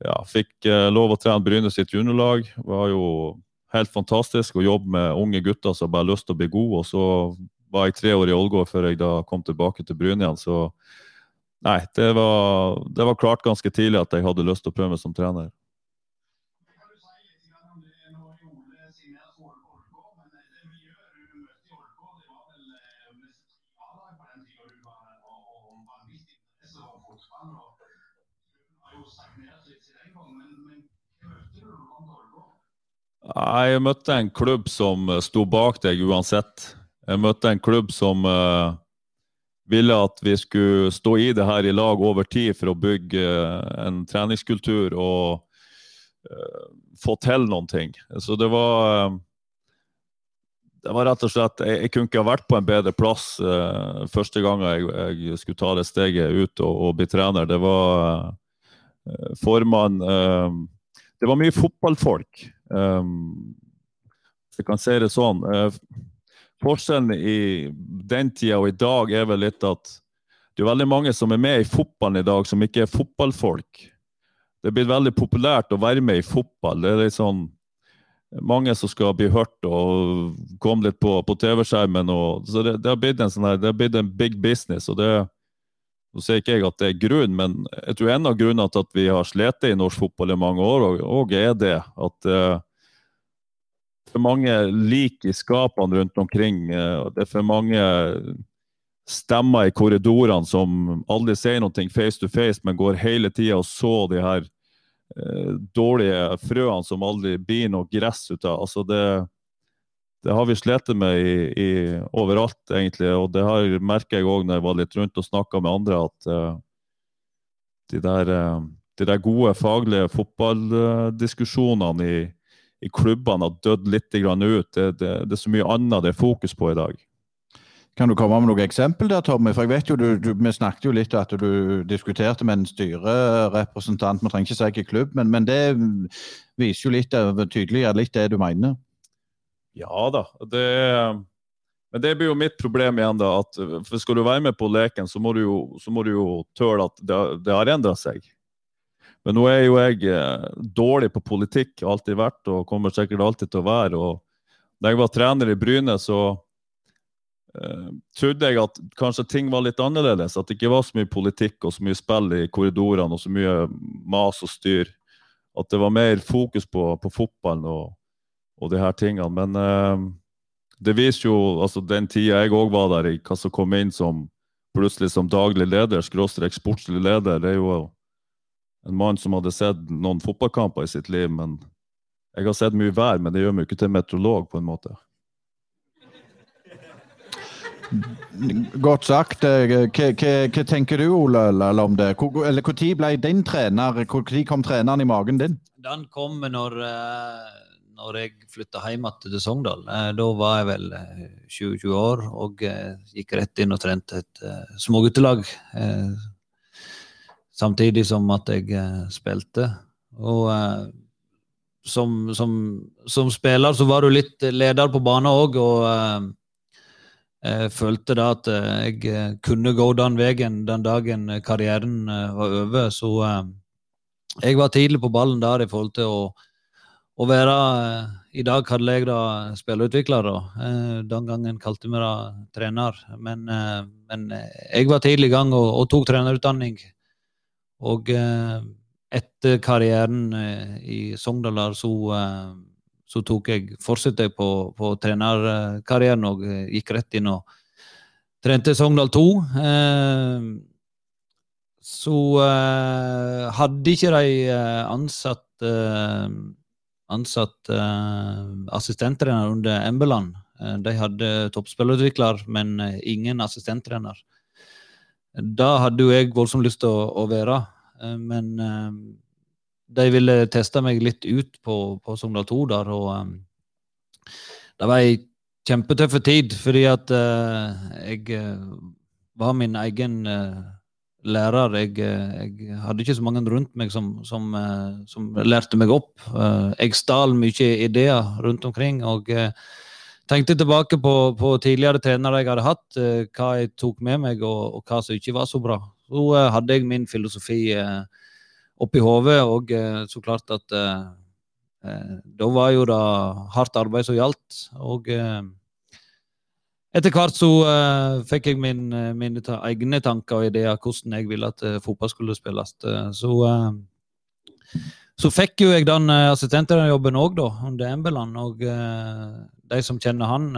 ja, fikk eh, lov å trene Bryne sitt juniorlag. Var jo helt fantastisk å jobbe med unge gutter som bare har lyst til å bli gode. Og så var jeg tre år i Ålgård før jeg da kom tilbake til Bryne igjen. Så nei, det var, det var klart ganske tidlig at jeg hadde lyst til å prøve meg som trener. Kan du si litt grann om det når Ole signerte for Ålgård? Men det miljøet du møtte i Ålgård, det var vel eh, nesten tre A-lag på den tida du var der, og, og vanvittig interesse for fotball. og Klubben har jo stagnert litt siden den gang, men, men hva møtte du når du kom til Ålgård? Jeg møtte en klubb som eh, sto bak deg uansett. Jeg møtte en klubb som uh, ville at vi skulle stå i det her i lag over tid for å bygge eh, en treningskultur og uh, få til noen ting. Så det var uh, det var rett og slett, Jeg, jeg kunne ikke ha vært på en bedre plass eh, første gang jeg, jeg skulle ta det steget ut og, og bli trener. Det var eh, formann eh, Det var mye fotballfolk. Um, jeg kan si det sånn. Uh, forskjellen i den tida og i dag er vel litt at det er veldig mange som er med i fotballen i dag, som ikke er fotballfolk. Det er blitt veldig populært å være med i fotball. Det er litt sånn mange som skal bli hørt og komme litt på, på TV-skjermen. Så det, det, har blitt en sånn her, det har blitt en big business. og det nå sier ikke jeg at det er grunn, men jeg tror en av grunnene til at vi har slitt i norsk fotball i mange år, og, og er det at uh, for mange lik i skapene rundt omkring. Uh, det er for mange stemmer i korridorene som aldri sier noe face to face, men går hele tida og så de her uh, dårlige frøene som aldri blir noe gress ut av. Altså det, det har vi slitt med i, i, overalt, egentlig. Og det har merker jeg òg når jeg var litt rundt og snakka med andre, at uh, de, der, uh, de, der, gode faglige fotballdiskusjonene i, i, klubbene har dødd litt ut. Det, det, det, er så mye annet det er fokus på i dag. Kan du komme med noen eksempel der, Tommy? For jeg vet jo, du, du, Vi snakket jo litt om at du diskuterte med en styrerepresentant. Vi trenger ikke si hvilken klubb, men, men, det viser jo litt, tydeligere litt det du mener. Ja da. Det, men det blir jo mitt problem igjen. da, at Skal du være med på leken, så må du jo, må du jo tøle at det, det har endra seg. Men nå er jo jeg eh, dårlig på politikk, alltid vært og kommer sikkert alltid til å være. og Da jeg var trener i Bryne, så eh, trodde jeg at kanskje ting var litt annerledes. At det ikke var så mye politikk og så mye spill i korridorene og så mye mas og styr. At det var mer fokus på, på fotballen og, og de her tingene. Men eh, det viser jo altså den tida jeg òg var der, i hva som kom inn som plutselig som daglig leder, skråstrek sportslig leder. Det er jo en mann som hadde sett noen fotballkamper i sitt liv. men Jeg har sett mye vær, men det gjør meg ikke til meteorolog, på en måte. Godt sagt. Hva, hva, tenker du, Ole, om det? Hvor, eller Når ble din trener, når kom treneren i magen din? Den kom når uh når jeg flytta hjem til Sogndal. Eh, da var jeg vel 20-20 år og eh, gikk rett inn og trente et småguttelag. Samtidig som at jeg spilte. Og som, som, som spiller så var du litt leder på banen òg, og jeg følte da at jeg kunne gå den veien den dagen karrieren var over. Så jeg var tidlig på ballen der i forhold til å å være eh, I dag kaller jeg det spillerutvikler. Eh, den gangen kalte vi det trener. Men, eh, men, jeg var tidlig i gang og, og tok trenerutdanning. Og etter karrieren i Sogndal så, så tok jeg, fortsatte på, på trenerkarrieren og gikk rett inn og trente Sogndal 2. Så hadde ikke de ansatt ansatt uh, assistenttrener under Embeland. Uh, de hadde toppspillerutvikler, men uh, ingen assistenttrener. Da hadde jo jeg voldsomt lyst til å, å være, men de ville teste meg litt ut på, på Sogndal 2 der, og det var ei kjempetøff tid, fordi at jeg var min egen lærer. Jeg, jeg, hadde ikke så mange rundt meg som, som, eh, som lærte meg opp. Eh, jeg stal mye ideer rundt omkring. og eh, tenkte tilbake på, på, tidligere trenere jeg hadde hatt, hva jeg tok med meg, og, og, hva som ikke var så bra. Så hadde jeg min filosofi oppi hodet, og så klart at da var jo det hardt arbeid som gjaldt. Og etter hvert så uh, fikk jeg min, mine ta egne tanker og ideer hvordan jeg ville at uh, fotball skulle spilles. så, uh, så fikk jo jeg den uh, assistenterjobben òg, da, under Embeland. Og de som kjenner han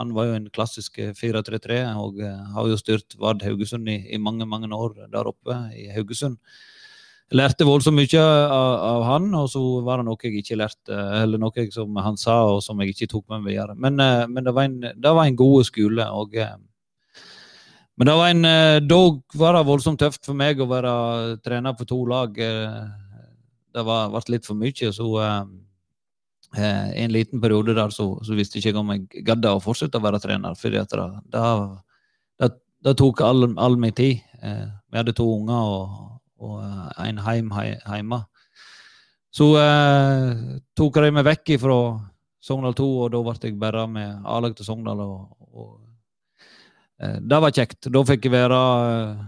Han var jo en klassisk 4-3-3 og har jo styrt Vard Haugesund i, i, mange, mange år der oppe i Haugesund lærte voldsomt mye av, av, han, og så var det noe jeg ikke lærte, eller noe som han sa og som jeg ikke tok med meg videre. Men, eh, men det, var en, det, var en, god skole. og eh, men det var en, eh, da var det voldsomt tøft for meg å være trener for to lag. Det var, ble litt for mye. Så i en liten periode der så, så visste ikke om jeg gadd å fortsette å være trener. For det, det, det, det, tok all, all min tid. Vi hadde to unger, og, og eh, en heim hjemme. Så eh, tok de meg vekk fra Sogndal 2, og da ble jeg bare med A-lag til Sogndal. Og, og eh, det var kjekt. Da fikk jeg være eh,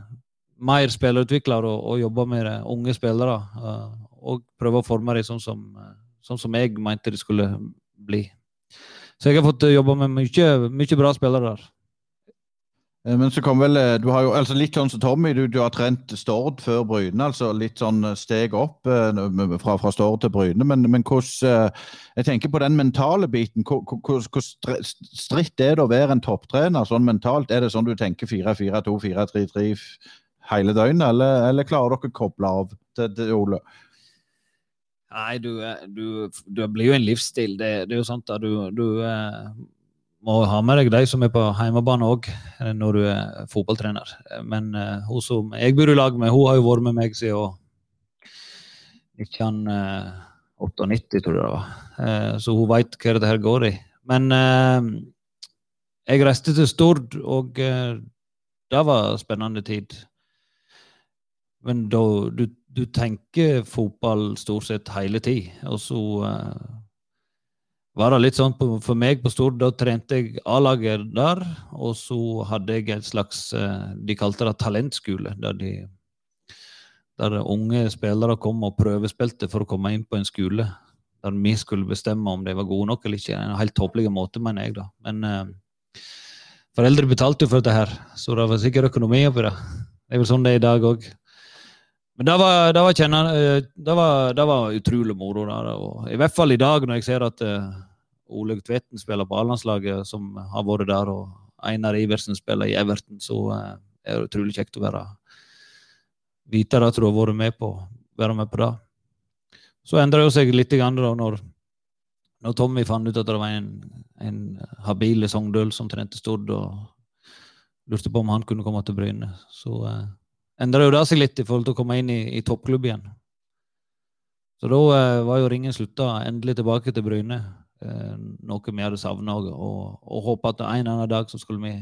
mer spillerutvikler og, og jobbe med unge spillere. Eh, og prøve å forme dem sånn som, eh, sånn som jeg mente de skulle bli. Så jeg har fått jobbe med mye, mye bra spillere der. Eh, men så kom vel, eh, du har jo, altså Litt sånn som Tommy, du, du har trent Stord før Bryne. altså Litt sånn eh, steg opp fra, fra Stord til Bryne. Men, men hvordan Jeg tenker på den mentale biten. Hvor, stritt er det å være en topptrener sånn mentalt? Er det sånn du tenker 4-4-2, 4-3-3 hele døgnet, eller, eller klarer dere å koble av til, til Ole? Nei, du, du, du, blir jo en livsstil. Det, det er jo sant at du, du må ha med deg de som er på hjemmebane òg, eh, når du er fotballtrener. Men uh, hun som jeg bor i lag med, hun har jo vært med meg siden 1998, tror jeg det var. Uh, så hun veit hva det her går i. Men uh, jeg reiste til Stord, og det var spennende tid. Men da du, du tenker fotball stort sett hele tid, og så var det litt sånn på, for meg på Stord. Da trente jeg A-laget der, og så hadde jeg et slags eh, De kalte det talentskole. Der, de, der unge spillere kom og prøvespilte for å komme inn på en skole. Der vi skulle bestemme om de var gode nok eller ikke. En helt tåpelig måte, mener jeg. da. Men eh, foreldre betalte jo for dette her, så det var sikkert økonomi oppi det. Det er vel sånn det er i dag òg. Men det var, det var, kjenne, eh, det var, det var utrolig moro. Der, I hvert fall i dag, når jeg ser at uh, Tvetten Tveten spiller på A-landslaget, som har vært der, og Einar Iversen spiller i Everton, så uh, er det utrolig kjekt å være vite at du har vært med på, være med på det. Så endra det seg litt grann da når, når, Tommy fant ut at det var en, en habil Sogndøl som trente Stord, og lurte på om han kunne komme til Bryne. Så endra jo det seg litt i forhold til å komme inn i, i toppklubb igjen. Så da eh, var jo ringen slutta endelig tilbake til Bryne. Eh, noe vi hadde savna og, og, og håpa at en eller annen dag så skulle vi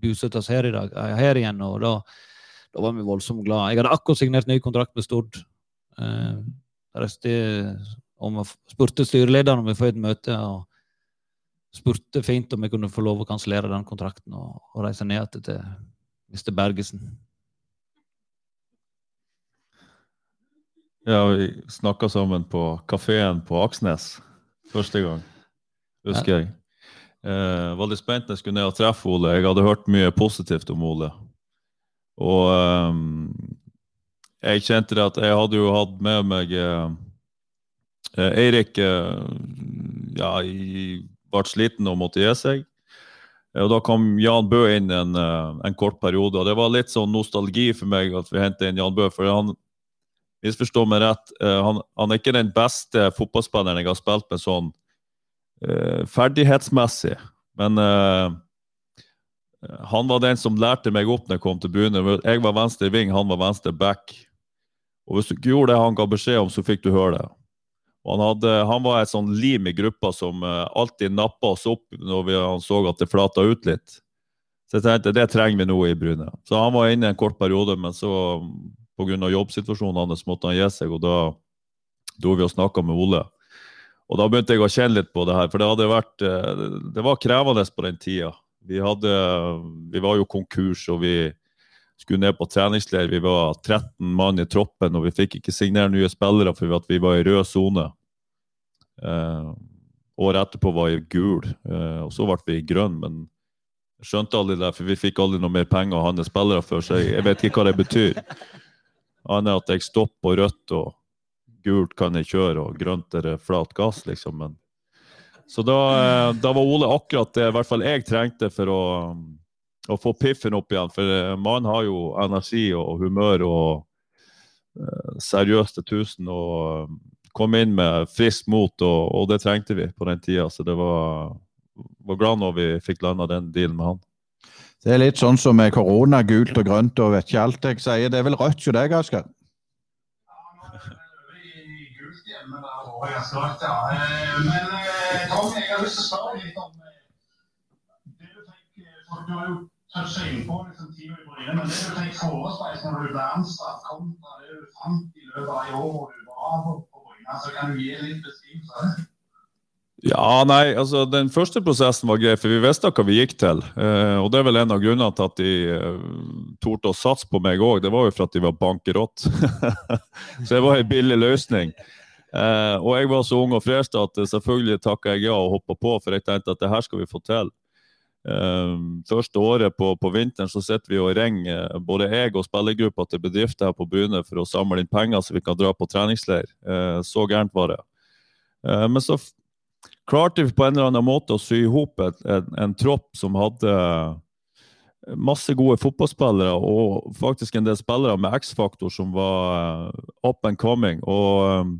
bosette oss her, dag, eh, her igjen. Og da, da, var vi voldsomt glad. Jeg hadde akkurat signert ny kontrakt med Stord. Eh, om, spurte styrelederen om vi får et møte. og spurte fint om vi kunne få lov å kansellere den kontrakten og, og reise ned til Mr. Bergesen. Ja, vi snakka sammen på kafeen på Aksnes første gang, husker jeg. Eh, veldig spent jeg skulle ned og treffe Ole. Jeg hadde hørt mye positivt om Ole. Og eh, jeg kjente det at jeg hadde jo hatt med meg eh, eh Eirik eh, ja, ble sliten og måtte gi seg. Eh, og Da kom Jan Bø inn en, en, kort periode. og Det var litt sånn nostalgi for meg at vi hentet inn Jan Bø. for han misforstå meg rett, uh, han, han, er ikke den beste fotballspilleren jeg har spilt med sånn uh, ferdighetsmessig. Men uh, han var den som lærte meg opp når jeg kom til byen. Jeg var venstre ving, han var venstre back. Og hvis du ikke gjorde det han ga beskjed om, så fikk du høre det. Han, hadde, han var et sånn lim i gruppa som alltid nappa oss opp når vi, han så at det flata ut litt. Så jeg tenkte det trenger vi nå i Bryne. Så han var inne en kort periode, men så pga. jobbsituasjonen hans måtte han gi seg, og da dro vi og snakka med Ole. Og da begynte jeg å kjenne litt på det her, for det hadde vært eh, Det var krevende på den tida. Vi, hadde, vi var jo konkurs, og vi skulle ned på treningsleir. Vi var 13 mann i troppen, og vi fikk ikke signere nye spillere for vi var i rød sone. Eh, året etterpå var jeg gul, eh, og så ble vi grønn. Men skjønte aldri det, for vi fikk aldri noe mer penger å handle spillere for, så jeg, jeg vet ikke hva det betyr. Annet at jeg stopper rødt, og gult kan jeg kjøre, og grønt er det flat gass, liksom. Men så da, eh, da, var Ole akkurat det i hvert fall jeg trengte for å, å få piffen opp igjen. For eh, man har jo energi og humør og uh, seriøst til tusen. Og kom inn med friskt mot, og, og, det trengte vi på den tida. Så det var, var glad når vi fikk landa den dealen med han. Det er litt sånn som med korona, gult og grønt og vet ikke alt jeg sier. Det er vel rødt hos deg, Asker? Men Tom, jeg har lyst til å spørre litt om det du for Du har jo toucha innpå liksom, tida i Bryne, men det du fikk forespeilet når du ble ansatt, kontra det du fant i løpet av i år hvor du var på Bryne, så kan du gi litt beskrivelse? Ja, nei, altså Den første prosessen var grei, for vi visste hva vi gikk til. Eh, og Det er vel en av grunnene til at de eh, torde å satse på meg òg. Det var jo for at de var bankerott. så det var en billig løsning. Eh, og jeg var så ung og fresh at selvfølgelig takka jeg ja og hoppa på, for jeg tenkte at det her skal vi få til. Eh, første året på, på, vinteren så sitter vi og ringer eh, både jeg og spillergruppa til bedrifter her på Bryne for å samle inn penger så vi kan dra på treningsleir. Eh, så gærent var det. Eh, men så klarte vi på en eller annen måte å sy i hop en, en, tropp som hadde masse gode fotballspillere, og faktisk en del spillere med X-faktor som var eh, up and coming. Og eh,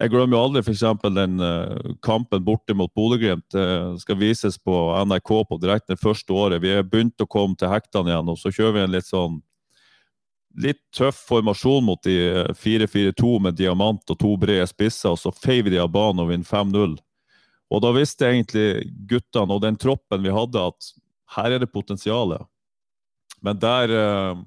jeg glemmer jo aldri f.eks. den uh, kampen borte mot Bodø-Glimt. Skal vises på NRK på direkte det første året. Vi er begynt å komme til hektene igjen, og så kjører vi en litt sånn litt tøff formasjon mot de 4-4-2 med diamant og to brede spisser, og så feiv de av banen og vinner 5-0. Og da visste egentlig guttene og den troppen vi hadde, at her er det potensial. Men der eh,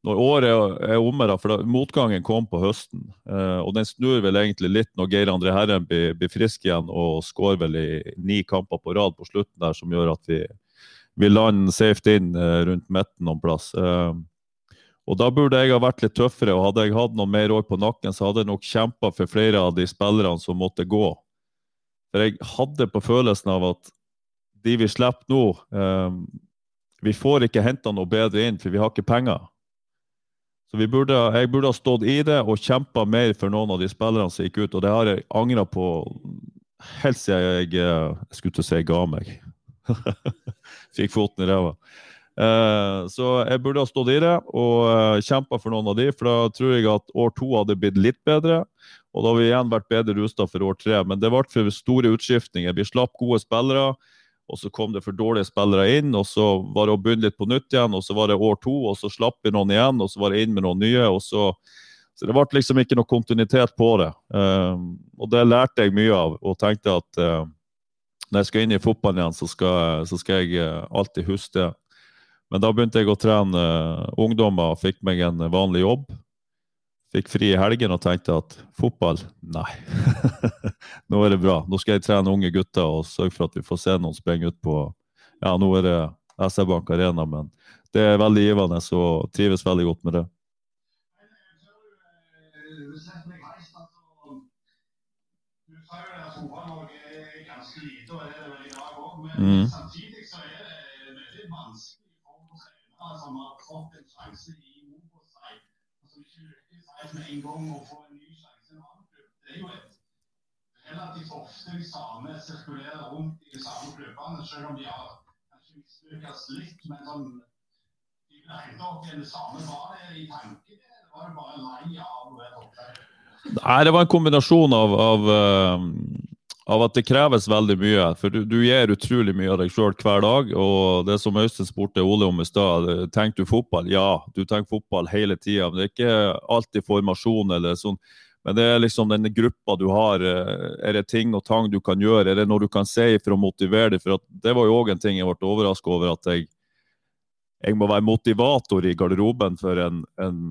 Når året er omme, da, for da, motgangen kom på høsten, eh, og den snur vel egentlig litt når Geir André Herren blir, blir frisk igjen og skårer vel i ni kamper på rad på slutten der, som gjør at vi, vi lander safe inn eh, rundt midten noen plass. Og Da burde jeg ha vært litt tøffere, og hadde jeg hatt noen mer år på nakken, så hadde jeg nok kjempa for flere av de spillerne som måtte gå. For jeg hadde på følelsen av at de vi slipper nå eh, Vi får ikke henta noe bedre inn, for vi har ikke penger. Så burde, jeg burde ha stått i det og kjempa mer for noen av de spillerne som gikk ut. Og det har jeg angra på helt siden jeg, eh, jeg skulle til å si ga meg. Fikk foten i ræva. Eh, så jeg burde ha stått i det og eh, kjempa for noen av de, for da tror jeg at år to hadde blitt litt bedre. Og da hadde vi igjen vært bedre rusta for år tre. Men det ble for store utskiftninger. Vi slapp gode spillere, og så kom det for dårlige spillere inn. Og så var det å begynne litt på nytt igjen, og så var det år to, og så slapp vi noen igjen, og så var det inn med noen nye. og så så det ble liksom ikke noe kontinuitet på det. Um, og det lærte jeg mye av, og tenkte at når jeg skal inn i fotballen igjen, så skal, så skal jeg alltid huske det. Men da begynte jeg å trene uh, ungdommer og fikk meg en vanlig jobb. Fikk fri i helgen og tenkte at fotball, nei. nå er det bra. Nå skal jeg trene unge gutter og sørge for at vi får se noen springe ut på Ja, nå er det SR Bank Arena, men det er veldig givende og trives veldig godt med det. Mm. som har fått en sjanse i Obos-seg, og som ikke med en gang å få en ny sjanse i. Det er jo et relativt ofte de samme sirkulerer rundt i de samme klubbene, selv om de har kanskje mislykkes litt. Men sånn, de blir opp igjen det samme. Var det i tanke, eller var det bare lei av å være oppe? Nei, det var en kombinasjon av, av uh, av at det kreves veldig mye. For du, du gir utrolig mye av deg sjøl hver dag. Og det som Øystein spurte Ole om i stad, tenker du fotball? Ja, du tenker fotball hele tida. Men det er ikke alltid formasjon eller sånn. Men det er liksom den gruppa du har. Er det ting og tang du kan gjøre? Er det noe du kan si for å motivere deg? For det var jo òg en ting jeg ble overraska over, at jeg, jeg, må være motivator i garderoben for en, en,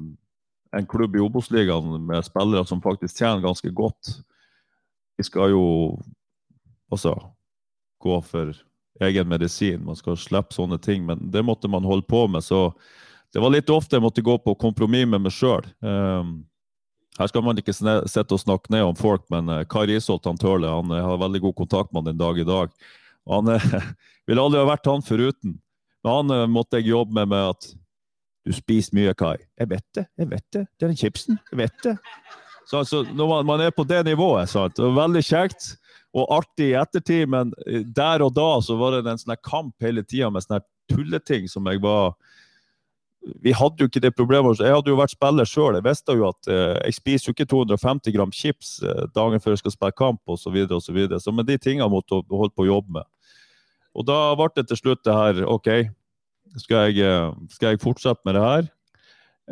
en klubb i Obos-ligaen med spillere som faktisk tjener ganske godt vi skal jo også gå for egen medisin. Man skal slippe sånne ting. Men det måtte man holde på med. Så det var litt ofte jeg måtte gå på kompromiss med meg sjøl. Um, her skal man ikke sitte og snakke ned om folk, men uh, Kai Risholt han Tørle han jeg har veldig god kontakt med han den dag i dag. Han uh, ville aldri ha vært han foruten. Men han måtte jeg jobbe med med at du spiser mye, Kai. Jeg vet det, jeg vet det. Det er den chipsen. Jeg vet det. Så så Når man, man er på det nivået, sant? veldig kjekt og artig i ettertid, men der og da så var det en sånn kamp hele tida med sånne tulleting som jeg var vi hadde jo ikke det problemet. Jeg hadde jo vært spiller sjøl. Jeg visste jo at eh, jeg spiser jo ikke 250 gram chips eh, dagen før jeg skal spille kamp osv. Så, og så, videre. så med de tingene måtte jeg holde på å jobbe med. Og da ble det til slutt det her OK, skal jeg, eh, skal jeg fortsette med det her?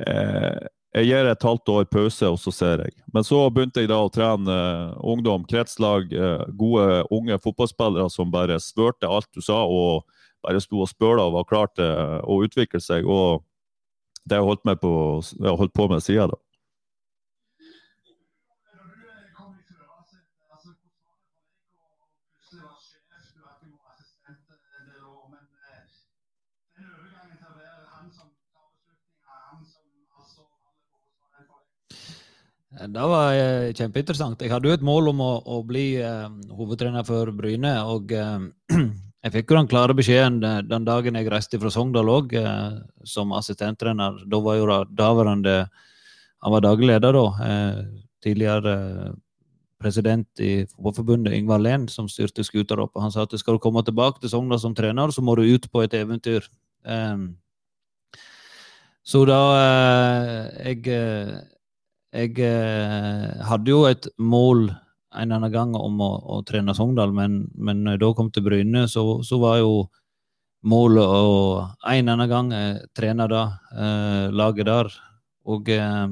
Eh, jeg gir et halvt år pause, og så ser jeg. Men så begynte jeg da å trene uh, ungdom, kretslag, uh, gode unge fotballspillere som bare svørte alt du sa, og bare sto og spøla og var klar til å utvikle seg. Og det har jeg holdt, på, jeg holdt på med siden da. Det var eh, kjempeinteressant. Jeg hadde jo et mål om å, å bli uh, hovedtrener for Bryne. og uh, Jeg fikk jo den klare beskjeden eh, den dagen jeg reiste fra Sogndal òg, uh, som assistenttrener. Da var jo daværende Han var daglig leder da. Eh, tidligere eh, president i Fotballforbundet, Yngvar Lehn, som styrte skuta opp. Han sa at skal du komme tilbake til Sogndal som trener, så må du ut på et eventyr. Eh, så da eh, Jeg, eh, hadde jo et mål en annen gang om å, å trene Sogndal, men, men når jeg da kom til Bryne, så, så var jo målet å en annen gang eh, trene da, eh, laget der. Og eh,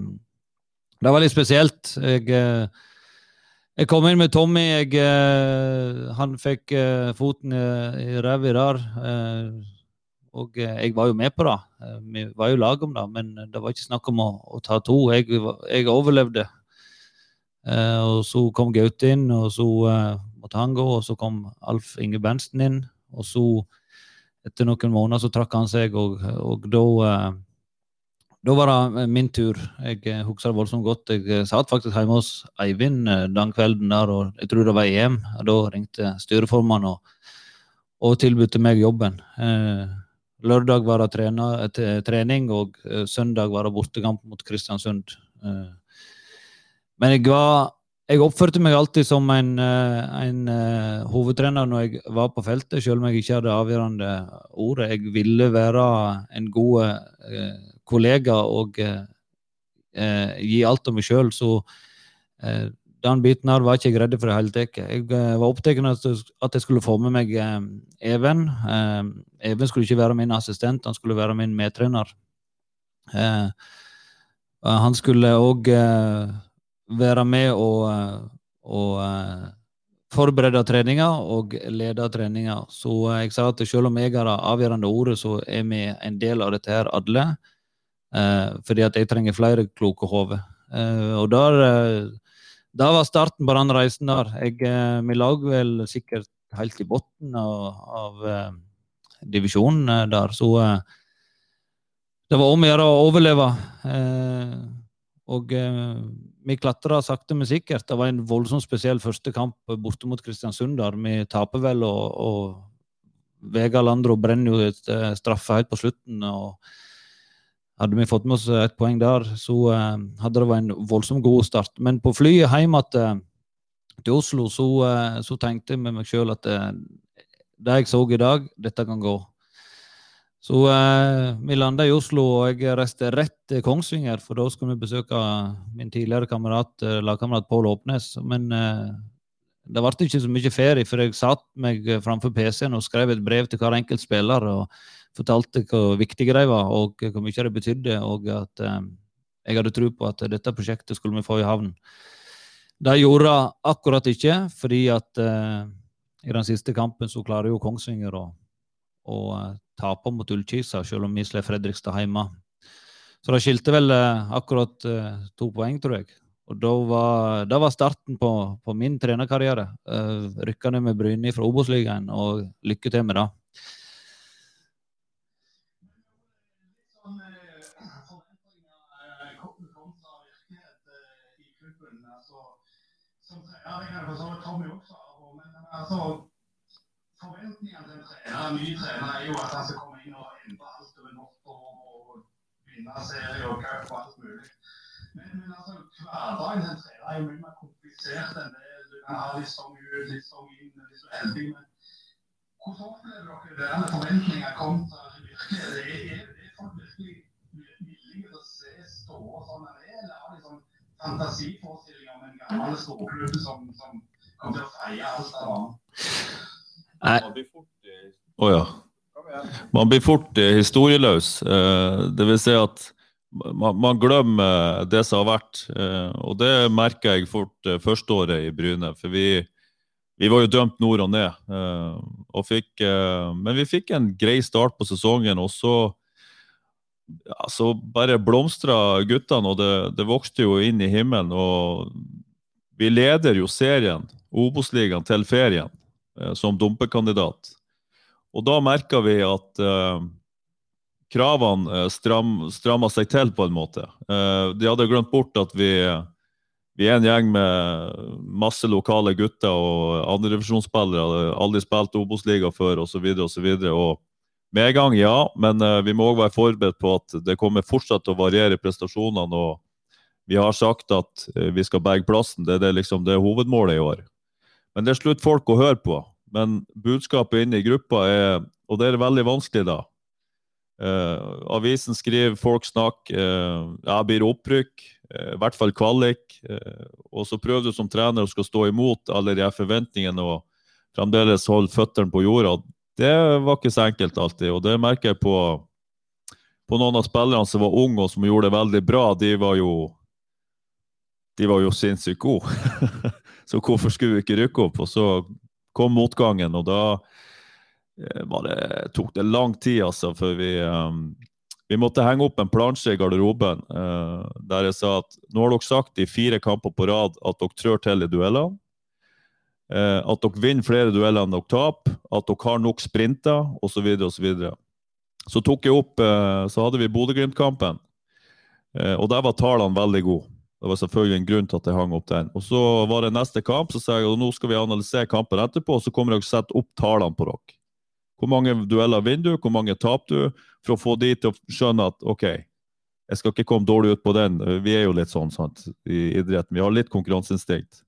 det var litt spesielt. Jeg, eh, jeg kom inn med Tommy. Jeg, eh, han fikk eh, foten i, i ræva der. Og jeg var jo med på det. Vi var jo lag om det, men det var ikke snakk om å, å ta to. Jeg, jeg overlevde. Eh, og så kom Gaute inn, og så eh, måtte han gå. Og så kom Alf Inge Bernsten inn. Og så, etter noen måneder, så trakk han seg, og, og da eh, da var det min tur. Jeg husker det voldsomt godt. Jeg satt faktisk hjemme hos Eivind den kvelden der, og jeg tror det var EM. Da ringte styreformannen og, og tilbød meg jobben. Lørdag var det trening, og søndag var det bortekamp mot Kristiansund. Men jeg, var, jeg oppførte meg alltid som en, eh, en hovedtrener når jeg var på feltet, selv om jeg ikke hadde avgjørende ordet. Jeg ville være en god kollega og gi alt av meg sjøl. Så den biten her var jeg ikke redd for i det hele tatt. Jeg var opptatt av at jeg skulle få med meg Even. Even skulle ikke være min assistent, han skulle være min medtrener. han skulle òg være med og, og forberede treninga og lede treninga. Så jeg sa at selv om jeg har det avgjørende ordet, så er vi en del av dette her alle. Fordi at jeg trenger flere kloke hoder. og der, der var starten på den reisen der. Jeg, vi lå vel sikkert helt i bunnen av, av divisjonen der, så det var om å gjøre å overleve. og vi klatra sakte, men sikkert. Det var en voldsomt spesiell første kamp borte mot Kristiansund. der Vi taper vel, og, og Vega Landro brenner jo et straffe helt på slutten. og Hadde vi fått med oss et poeng der, så uh, hadde det vært en voldsomt god start. Men på flyet hjem til, til Oslo så, uh, så, tenkte jeg med meg sjøl at det jeg så i dag, dette kan gå. Så eh, vi landa i Oslo, og jeg reiste rett til Kongsvinger, for da skulle vi besøke min tidligere kamerat, eh, lagkamerat Pål Åpnes. Men eh, det ble ikke så mye ferie, for jeg satt meg framfor PC-en og skrev et brev til hver enkelt spiller og fortalte hvor viktige de var, og hvor mye det betydde, og at eh, jeg hadde tro på at dette prosjektet skulle vi få i havn. Det gjorde akkurat ikke, fordi at eh, i den siste kampen så klarer jo Kongsvinger å, å tape mot Ullkisa, selv om vi slår Fredrikstad hjemme. Så det skilte vel eh, akkurat eh, to poeng, tror jeg. Og da var, da var starten på, på, min trenerkarriere. Eh, Rykka ned med Bryne fra Obos-ligaen, og lykke til med det. sånn eh, forventninger eh, kontra virkelighet eh, i klubben. Altså, som trener, det kan for så vidt Tommy også svare på, men altså Forventningene til en trener, en ny trener er jo at han skal komme inn og endre alt over natta og vinne serie og cup og alt mulig. Men, men altså, hverdagen til en trener er jo mye mer komplisert enn det. Du kan ha litt sånn ut, litt sånn inn, litt sånn heldig. men hvordan opplever dere det med forventninger kontra virkelighet? Er, er, er folk virkelig villige til å se ståa sånn den er, eller har de sånn fantasiforestillinger om en gammel storklubb som, som å. Å ja. Man blir fort eh, historieløs. Eh, det vil si at man, man glemmer det som har vært. Eh, og det merker jeg fort eh, førsteåret i Bryne. For vi, vi var jo dømt nord og ned. eh, og fikk, eh, men vi fikk en grei start på sesongen, og så ja, så bare blomstra guttene, og det, det vokste jo inn i himmelen. Og vi leder jo serien, Obos-ligaen, til ferien eh, som dumpekandidat. Og da merka vi at eh, kravene eh, stram, stramma seg til, på en måte. Eh, de hadde glemt bort at vi, vi er en gjeng med masse lokale gutter og andredivisjonsspillere. Aldri spilt Obos-liga før, osv., osv. Og med en gang, ja, men eh, vi må òg være forberedt på at det kommer fortsatt å variere prestasjonene. og vi har sagt at vi skal berge plassen. Det det, liksom, det er hovedmålet i år. Men det er slutt folk å høre på. Men budskapet inne i gruppa er Og det er veldig vanskelig, da. Eh, avisen skriver, folk snakker. Eh, ja, blir opprykk? Eh, I hvert fall kvalik. Eh, og så prøver du som trener å skal stå imot alle de forventningene og fremdeles holde føttene på jorda. Det var ikke så enkelt alltid, og det merker jeg på, på noen av spillerne som var unge og som gjorde det veldig bra. De var jo de var jo sinnssykt gode. så hvorfor skulle vi ikke rykke opp? Og så kom motgangen, og da eh, det, tok det lang tid, altså, før vi um, Vi måtte henge opp en plansje i garderoben uh, der jeg sa at nå har dere sagt i fire kamper på rad at dere trør til i duellene. Uh, at dere vinner flere dueller enn dere taper. At dere har nok sprinter, osv. Så, videre. så tok jeg opp uh, Så hadde vi Bodø-Glimt-kampen, og der var tallene veldig gode. Det var selvfølgelig en grunn til at jeg hang opp den. Og Så var det neste kamp, så sa jeg at nå skal vi analysere kampen etterpå, og så kommer jeg og å sette opp tallene på dere. Hvor mange dueller vinner du, hvor mange taper du, for å få de til å skjønne at OK, jeg skal ikke komme dårlig ut på den. Vi er jo litt sånn sant, i idretten. Vi har litt konkurranseinstinkt.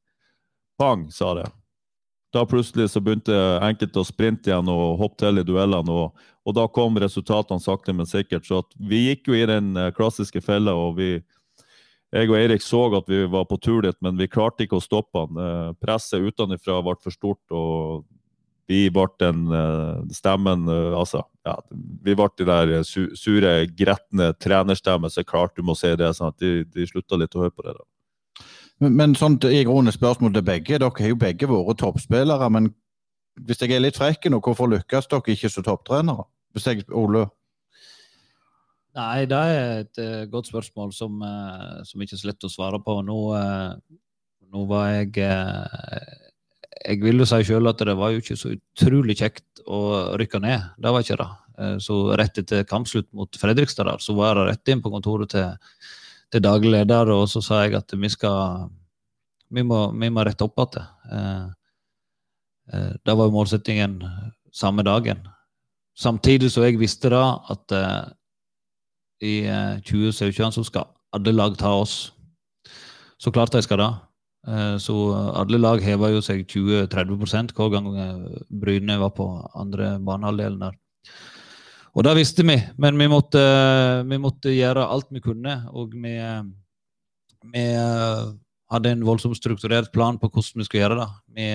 Pang, sa det. Da plutselig så begynte enkelte å sprinte igjen og hoppe til i duellene, og, og da kom resultatene sakte, men sikkert. Så vi gikk jo i den eh, klassiske fella, og vi jeg og Eirik så at vi var på tur dit, men vi klarte ikke å stoppe han. Eh, presset utenfra ble for stort, og vi ble den eh, stemmen eh, Altså, ja, vi ble de der sure, gretne trenerstemmen så klart du må si det. sånn at De, de slutta litt å høre på det. da. Men, men sånt i grunnen spørsmål til begge. Dere har jo begge vært toppspillere. Men hvis jeg er litt frekk nå, hvorfor lykkes dere ikke som topptrenere? Hvis jeg, Ole? Nei, det er et uh, godt spørsmål som, uh, som ikke er så lett å svare på. Nå, uh, nå var jeg Jeg vil jo si sjøl at det var jo ikke så utrolig kjekt å rykke ned. Det var ikke det. så rett etter kampslutt mot Fredrikstad der, så var jeg rett inn på kontoret til, til daglig leder, og så sa jeg at vi skal Vi må, vi må rette opp igjen. det var jo målsettingen samme dagen. Samtidig så jeg visste da at i 2017 så skal alle lag ta oss. Så klart de skal det. Så alle lag hever jo seg 20-30 hver gang Bryne var på andre banehalvdelen der. Og det visste vi, men vi måtte, vi måtte gjøre alt vi kunne. Og vi, vi hadde en voldsomt strukturert plan på hvordan vi skulle gjøre det. Vi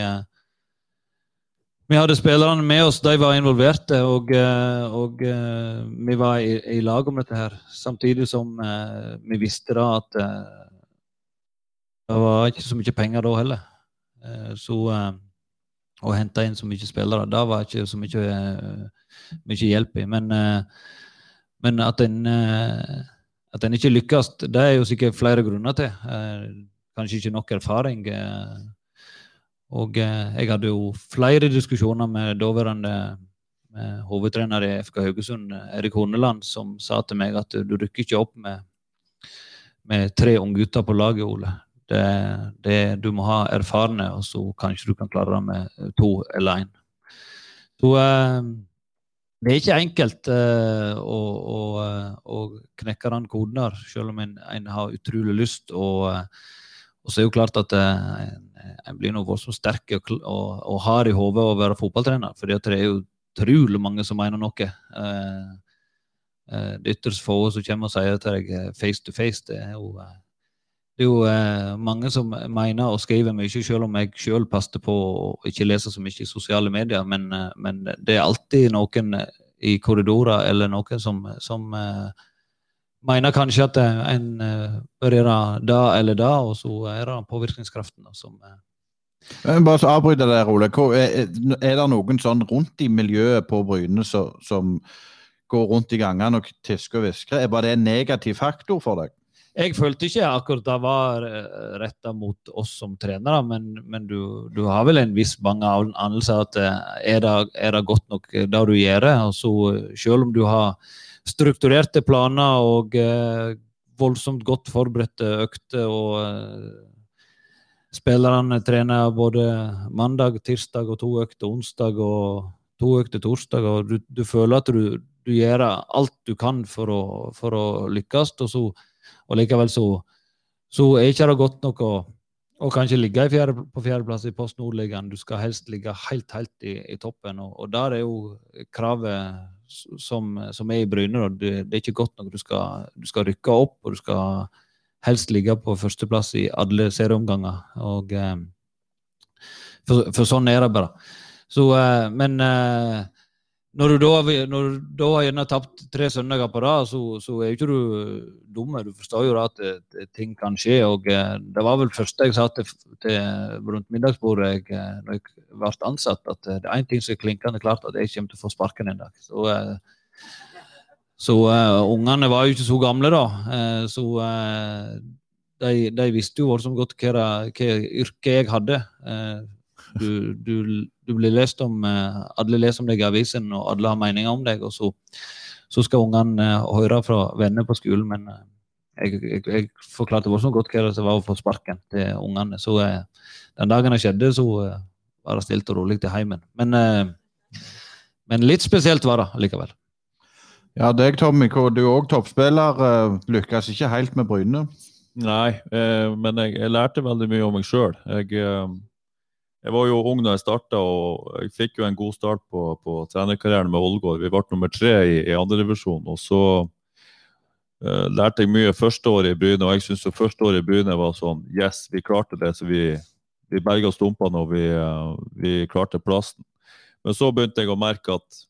vi hadde spillerne med oss, de var involverte, og, eh, og uh, vi var i, i, lag om dette her. Samtidig som uh, vi visste da at det var ikke så mye penger da heller. så å hente inn så mye spillere, da var ikke så mye, mye hjelp i. Men, men at en at en ikke lykkes, det er jo sikkert flere grunner til. kanskje ikke nok erfaring. Og eh, jeg hadde jo flere diskusjoner med daværende hovedtrener i FK Haugesund, Erik Horneland, som sa til meg at du rykker ikke opp med, med tre unggutter på laget, Ole. Det, det, du må ha erfarne, og så kanskje du kan klare det med to eller én. Så eh, det er ikke enkelt uh, å, å, å, knekke den koden der, selv om en, en har utrolig lyst. Og, og, så er det jo klart at uh, en, blir noe voldsomt sterk og, og, og hard i hodet å være fotballtrener. For det er jo utrolig mange som mener noe. Uh, det ytterst få som kommer og sier til deg face to face. Det er jo, det er jo mange som mener og skriver mye, selv om jeg selv passer på å ikke lese så mye i sosiale medier. Men, men det er alltid noen i korridorer eller noen som, som mener kanskje at en bør gjøre da eller da, og så er det påvirkningskraften som men bare så avbryte der, Ole. Er, er det noen sånn rundt i miljøet på Bryne som, som går rundt i gangene og tisker og hvisker? Var det en negativ faktor for deg? Jeg følte ikke akkurat det var retta mot oss som trenere, men, men du, du, har vel en viss bange anelse at er det, er det godt nok det du gjør? Altså, selv om du har strukturerte planer og eh, voldsomt godt forberedte økter og eh, Spillerne trener både mandag, tirsdag og to økter onsdag og to økter torsdag. og Du, du føler at du, du, gjør alt du kan for å, for å lykkes, og, så, og likevel så, så er ikke det godt nok å, og kanskje ligge fjerde, på fjerdeplass i Post Nordligaen. Du skal helst ligge helt, helt i, i toppen, og, og, der er jo kravet som, som er i Bryne. Det, det, er ikke godt nok. Du skal, du skal rykke opp, og du skal helst ligge på førsteplass i alle serieomganger. Og, eh, for, for, sånn er det bare. Så, eh, men eh, når du da, når du da har gjerne tapt tre søndager på rad, så, så, er jo ikke du dum. Du forstår jo at det, det, ting kan skje. og Det var vel første jeg sa til, til rundt middagsbordet jeg, når jeg ble ansatt, at det er én ting som er klinkende klart, at jeg kommer til å få sparken en dag. Så så uh, ungene var jo ikke så gamle, da. Uh, så uh, de, de, visste jo voldsomt godt hva, hva yrke jeg hadde. Du, du, du, blir lest om Alle leser om deg i avisen, og alle har meninger om deg. Og så, så skal ungene høre fra venner på skolen, men jeg, jeg, jeg forklarte voldsomt godt hva det var å få sparken til ungene. Så den dagen det skjedde, så var det stilt og rolig til heimen. Men, men litt spesielt var det likevel. Ja, deg, Tommy. Du er òg toppspiller. Eh, lykkes ikke helt med Bryne? Nei, eh, men jeg, jeg, lærte veldig mye om meg sjøl. Jeg, eh, jeg, var jo ung da jeg starta, og jeg fikk jo en god start på, på trenerkarrieren med Ålgård. Vi ble nummer tre i, i andredivisjon. Og så uh, lærte jeg mye første året i Bryne, og jeg syns første året i Bryne var sånn Yes, vi klarte det. Så vi, vi berga stumpene, og vi, uh, vi klarte plassen. Men så begynte jeg å merke at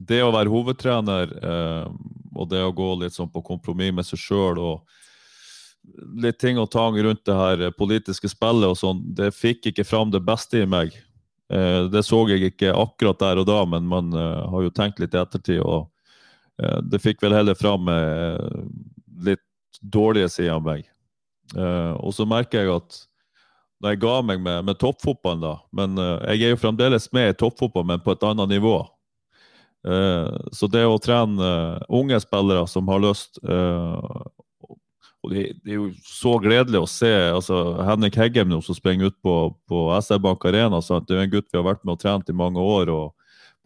det å være hovedtrener uh, og det å gå litt sånn på kompromiss med seg sjøl og litt ting og tang rundt det her politiske spillet og sånn, det fikk ikke fram det beste i meg. Eh, det så jeg ikke akkurat der og da, men man eh, har jo tenkt litt i ettertid. og eh, Det fikk vel heller fram litt dårlige sider av meg. Og så merker jeg at når jeg ga meg med, med toppfotballen, da Men jeg er jo fremdeles med i toppfotball, men på et annet nivå. Så det å trene unge spillere som har lyst og det, er jo så gledelig å se altså Henrik Heggem som springer ut på, på SR Bank Arena. Sant? Det er en gutt vi har vært med og trent i mange år,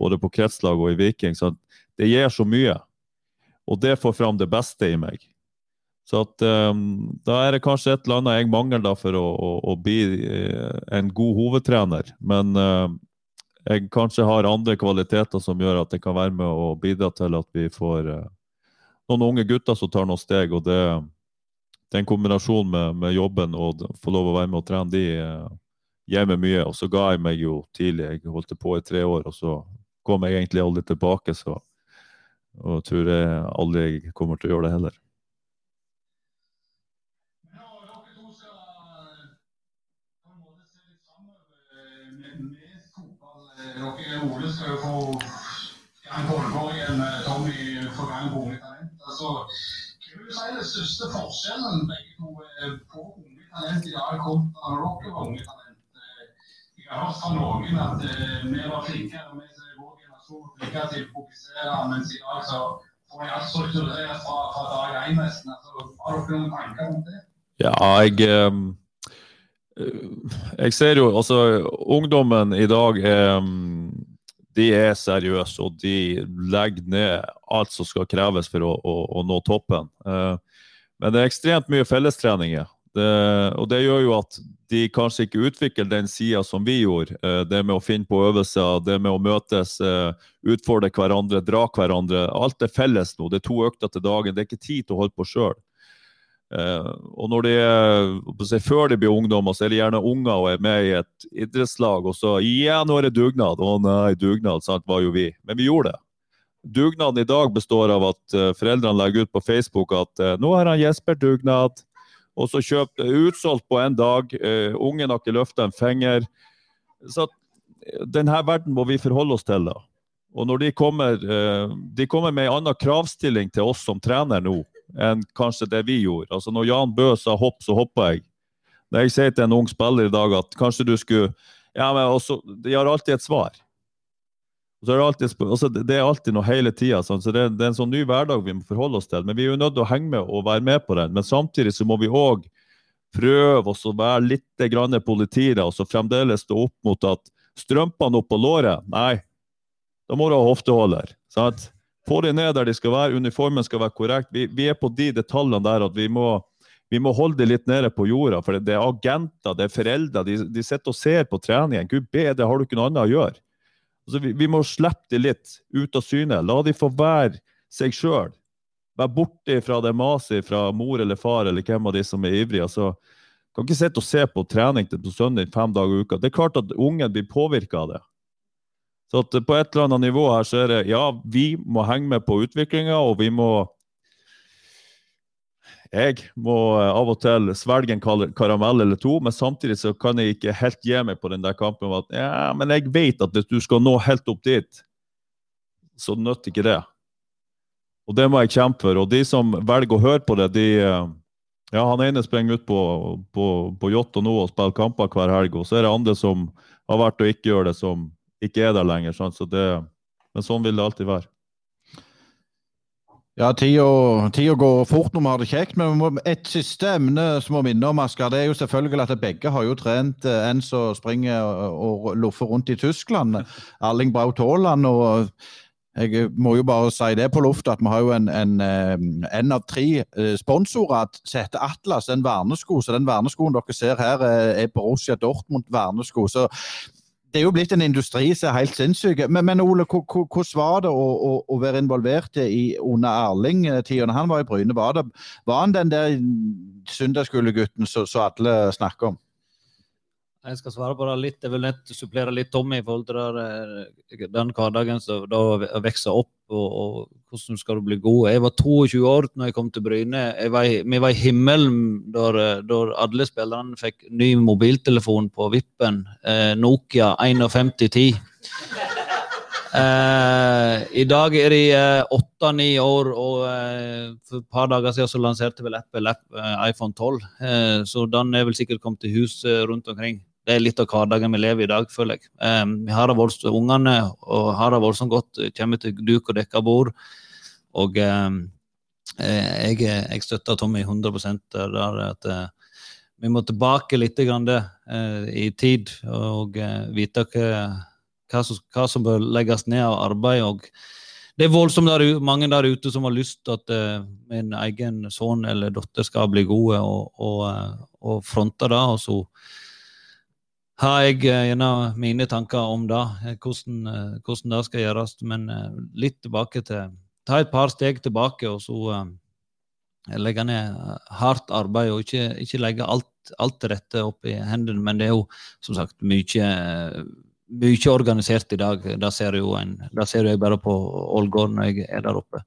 både på kretslag og i Viking. Sant? Det gir så mye. Og det får fram det beste i meg. Så at, um, da er det kanskje et eller annet jeg mangler da for å, å, å bli en god hovedtrener. Men uh, jeg kanskje har andre kvaliteter som gjør at jeg kan være med og bidra til at vi får uh, noen unge gutter som tar noen steg. og det, Den kombinasjonen med, med, jobben og få lov å være med og trene, de uh, gir meg mye. Og så ga jeg meg jo tidlig. Jeg holdt på i tre år, og så kom jeg egentlig aldri tilbake. så og tror jeg aldri kommer til å gjøre det heller. dere Ole skal jo få på Ålgård igjen Tommy for gang Unge Talent. Er den største forskjellen på Unge Talent i dag kontra dere var Unge Talent? Jeg har hørt fra noen at vi var flinkere, vi vår generasjon til å fokusere, mens i dag så får jeg alt strukturert fra, fra dag én nesten. Altså, har dere noen tanker om det? Ja, jeg Um Jeg ser jo altså Ungdommen i dag er de er seriøse, og de legger ned alt som skal kreves for å, å, å nå toppen. Uh, men det er ekstremt mye fellestreninger. Det, og det gjør jo at de kanskje ikke utvikler den sida som vi gjorde. Uh, det med å finne på øvelser, det med å møtes, uh, utfordre hverandre, dra hverandre. Alt er felles nå. Det er to økter til dagen. Det er ikke tid til å holde på sjøl. Uh, og når de er, Før de blir ungdommer, så er de gjerne unger og er med i et idrettslag. Og så ja, nå er det dugnad. Å nei, dugnad, sant, var jo vi. Men vi gjorde det. Dugnaden i dag består av at uh, foreldrene legger ut på Facebook at nå har han Jesper dugnad. Og så kjøpt utsolgt på en dag. ungen har ikke løfta en finger. Så denne verden må vi forholde oss til. da. Og når de kommer, de kommer med en annen kravstilling til oss som trener nå enn kanskje det vi gjorde. Altså Når Jan Bø sa hopp, så hoppa jeg. Når jeg sier til en ung spiller i dag at kanskje du skulle Ja, men også, De har alltid et svar. Så er det, alltid, altså det er alltid noe hele tida. Sånn, så det, det, er en sånn ny hverdag vi må forholde oss til. Men vi er jo nødt til å henge med og være med på den. Men samtidig så må vi òg prøve å være litt grann og så fremdeles stå opp mot at strømpene opp på låret, nei, da må du ha hofteholder. sant? Få de ned der de skal være, uniformen skal være korrekt. Vi, vi er på de detaljene der at vi må, vi må holde det litt nede på jorda. For det er agenter, det er foreldre. De, de sitter og ser på treningen. Gud bedre, har du ikke noe annet å gjøre? Altså, vi, vi, må slippe de litt ut av syne. La de få være seg sjøl. Være borte fra det maset fra mor eller far eller hvem av de som er ivrige. Altså, kan ikke sitte og se på trening til på søndag fem dager i uka. Det er klart at ungen blir påvirka av det. Så at på et eller annet nivå her så er det ja, vi må henge med på utviklinga, og vi må Jeg må av og til svelge en karamell eller to, men samtidig så kan jeg ikke helt gi meg på den der kampen med at ja, men jeg vet at hvis du skal nå helt opp dit, så nytter ikke det. Og det må jeg kjempe for. Og de som velger å høre på det, de ja, han ene springer ut på, på, på Jåttå nå og spiller kamper hver helg, og så er det andre som har vært og ikke gjør det, som ikke er der lenger. Sant? Så det, men sånn vil det alltid være. Ja, tida går fort når vi har det kjekt. Men et siste emne som må minne om, Asker, det er jo selvfølgelig at begge har jo trent eh, en som springer og loffer rundt i Tyskland. Erling Braut Haaland. og jeg må jo bare si det på lufta at vi har jo en, en, eh, en av tre eh, sponsorer som heter Atlas, en vernesko. Så den verneskoen dere ser her, er Borussia Dortmund vernesko. Så det er jo blitt en industri som er helt sinnssyk. Men, men Ole, hvordan var det å, å, å være involvert i under Erling-tida? Han var i Bryne. Var, det, var han den der søndagsskolegutten som alle snakker om? Jeg skal svare på det litt. Jeg vil nett supplere litt Tommy i forhold til der, eh, den hverdagen som da vokser opp, og, og, hvordan skal du bli god. Jeg var 22 år da jeg kom til Bryne. Var, vi var i himmelen da alle spillerne fikk ny mobiltelefon på vippen. Eh, Nokia 5110. Eh, I dag er de åtte-ni eh, år, og eh, for et par dager siden så lanserte vel Apple app, eh, iPhone 12. så den er vel sikkert kommet til hus rundt omkring det er litt av hverdagen vi lever i i dag, føler jeg. Um, vi har det voldsomt, Ungene og har det voldsomt godt, kommer til duk og dekka bord. Og um, jeg, jeg, støtter Tommy 100 der at uh, vi må tilbake litt grann det, uh, i tid og uh, vite hva, hva, som, hva, som, bør legges ned av arbeid. og det er voldsomt der, mange der ute som har lyst til at min egen sønn eller datter skal bli gode, og, og, og fronte det. og så har jeg gjennom gjerne mine tanker om det, eh, hvordan, eh, hvordan det skal gjøres. Men litt tilbake til Ta et par steg tilbake, og så legge ned hardt arbeid, og ikke, ikke legge alt, alt til rette opp i hendene. Men det er jo som sagt mye, mye organisert i dag. Det ser, jo en, det ser jeg bare på Ålgård når jeg er der oppe.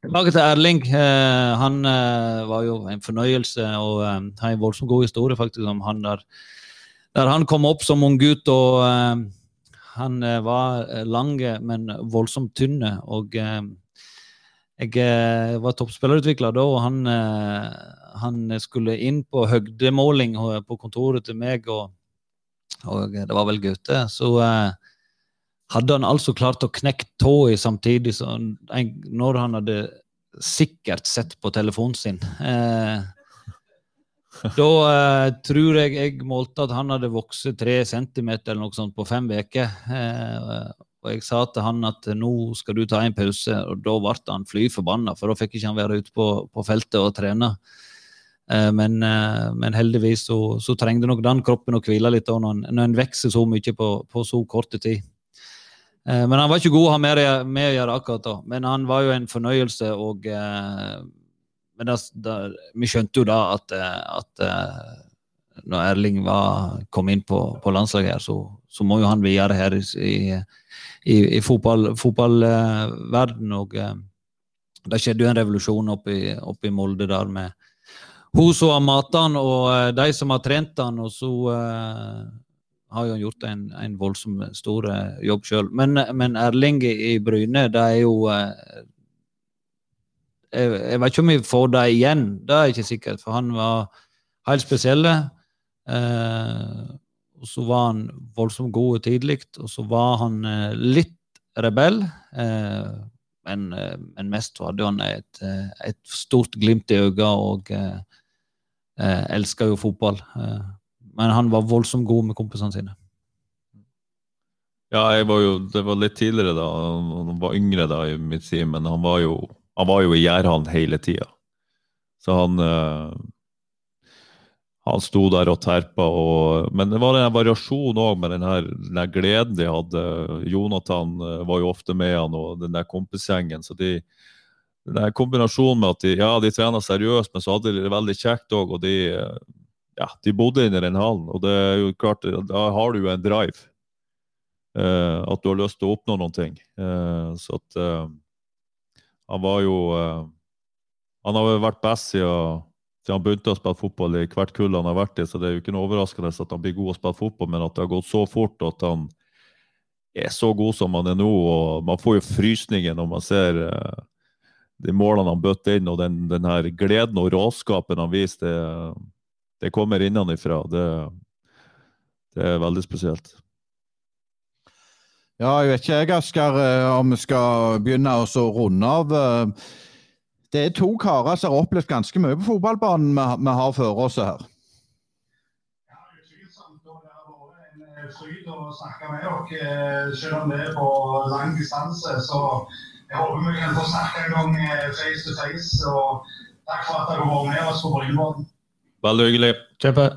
Tilbake til Erling. Han var jo en fornøyelse, og har en voldsomt god historie faktisk om han der der han kom opp som ung gutt. og uh, Han uh, var eh, lang, men voldsomt tynn. Og jeg var toppspillerutvikler da, og han, han, skulle inn på høgdemåling på kontoret til meg, og, og det var vel Gaute. Så hadde han altså klart å knekke tåa samtidig når han hadde sikkert sett på telefonen sin. Eh, da eh, tror jeg jeg målte at han hadde vokst tre centimeter eller noe sånt på fem uker. Eh, og jeg sa til han at nå skal du ta en pause, og da ble han fly forbanna, for da fikk ikke han være ute på, på feltet og trene. Eh, men, eh, men, heldigvis så, så trengte nok den kroppen å hvile litt når, når en vokser så mye på, på så kort tid. Eh, men han var ikke god å ha med, med å gjøre akkurat da. Men han var jo en fornøyelse. og eh, men da, da, Vi skjønte jo da at, eh, at når Erling var, kom inn på, på landslaget, her, så, så, må jo han videre her i, i, i fotball, fotballverden. og Det skjedde jo en revolusjon oppe i, oppe i Molde der med hun som har matet han, og de som har trent han, og så har jo gjort en, en voldsom stor eh, jobb sjøl. Men, men, Erling i Bryne, det er jo eh, jeg, jeg, vet ikke om vi får det igjen, det er ikke sikkert. For han var helt spesiell. Eh, og så var han voldsomt god tidlig, og så var han eh, litt rebell. Eh, men, eh, men, mest hadde han et, et stort glimt i øyet og eh, elska jo fotball. Eh, men han var voldsomt god med kompisene sine. Ja, var jo, det var litt tidligere da. Han var yngre da i mitt team, men han var jo, han var jo i Gjærhallen hele tida. Så han uh, han sto der og terpa. Og, men det var en variasjon òg med den her, den her, gleden de hadde. Jonathan uh, var jo ofte med han og den der kompisgjengen. Så de, den der kombinasjonen med at de, ja, de trena seriøst, men så hadde de det veldig kjekt òg. Og de, ja, de bodde inne i den hallen, og det er jo klart, da har du jo en drive. Uh, at du har lyst til å oppnå noen ting. Uh, så at uh, Han var jo Han har jo vært best siden, siden, han begynte å spille fotball i hvert kull han har vært i, så det er jo ikke noe overraskende at han blir god å spille fotball, men at det har gått så fort, at han er så god som han er nå. og Man får jo frysninger når man ser de målene han bøtte inn, og den, den her gleden og råskapen han viser. det det kommer innenfra. Det, det er veldig spesielt. Ja, jeg vet ikke jeg, Asker, eh, om vi skal begynne å runde av. Eh, det er to karer som har opplevd ganske mye på fotballbanen vi, har før oss her. Ja, utvilsomt. Det har vært en eh, fryd å snakke med dere, selv om det er på lang distanse. Så jeg håper vi kan få snakke en gang face to face. Og takk for at dere vært med oss på Brynebåten. Veldig hyggelig. Kjempe.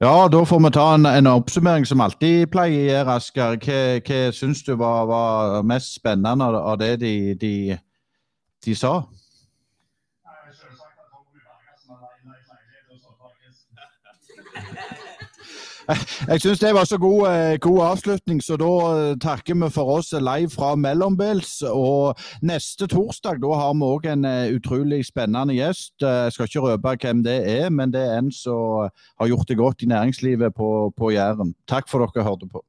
Ja, da får vi ta en, en oppsummering som alltid pleier Asker. Hva, hva syns du var, var, mest spennende av det de, de, de sa? Jeg syns det var så god, eh, god, avslutning, så da eh, takker vi for oss live fra Mellombils. Og neste torsdag da har vi òg en eh, utrolig spennende gjest. Jeg skal ikke røpe hvem det er, men det er en som har gjort det godt i næringslivet på, på Jæren. Takk for dere hørte på.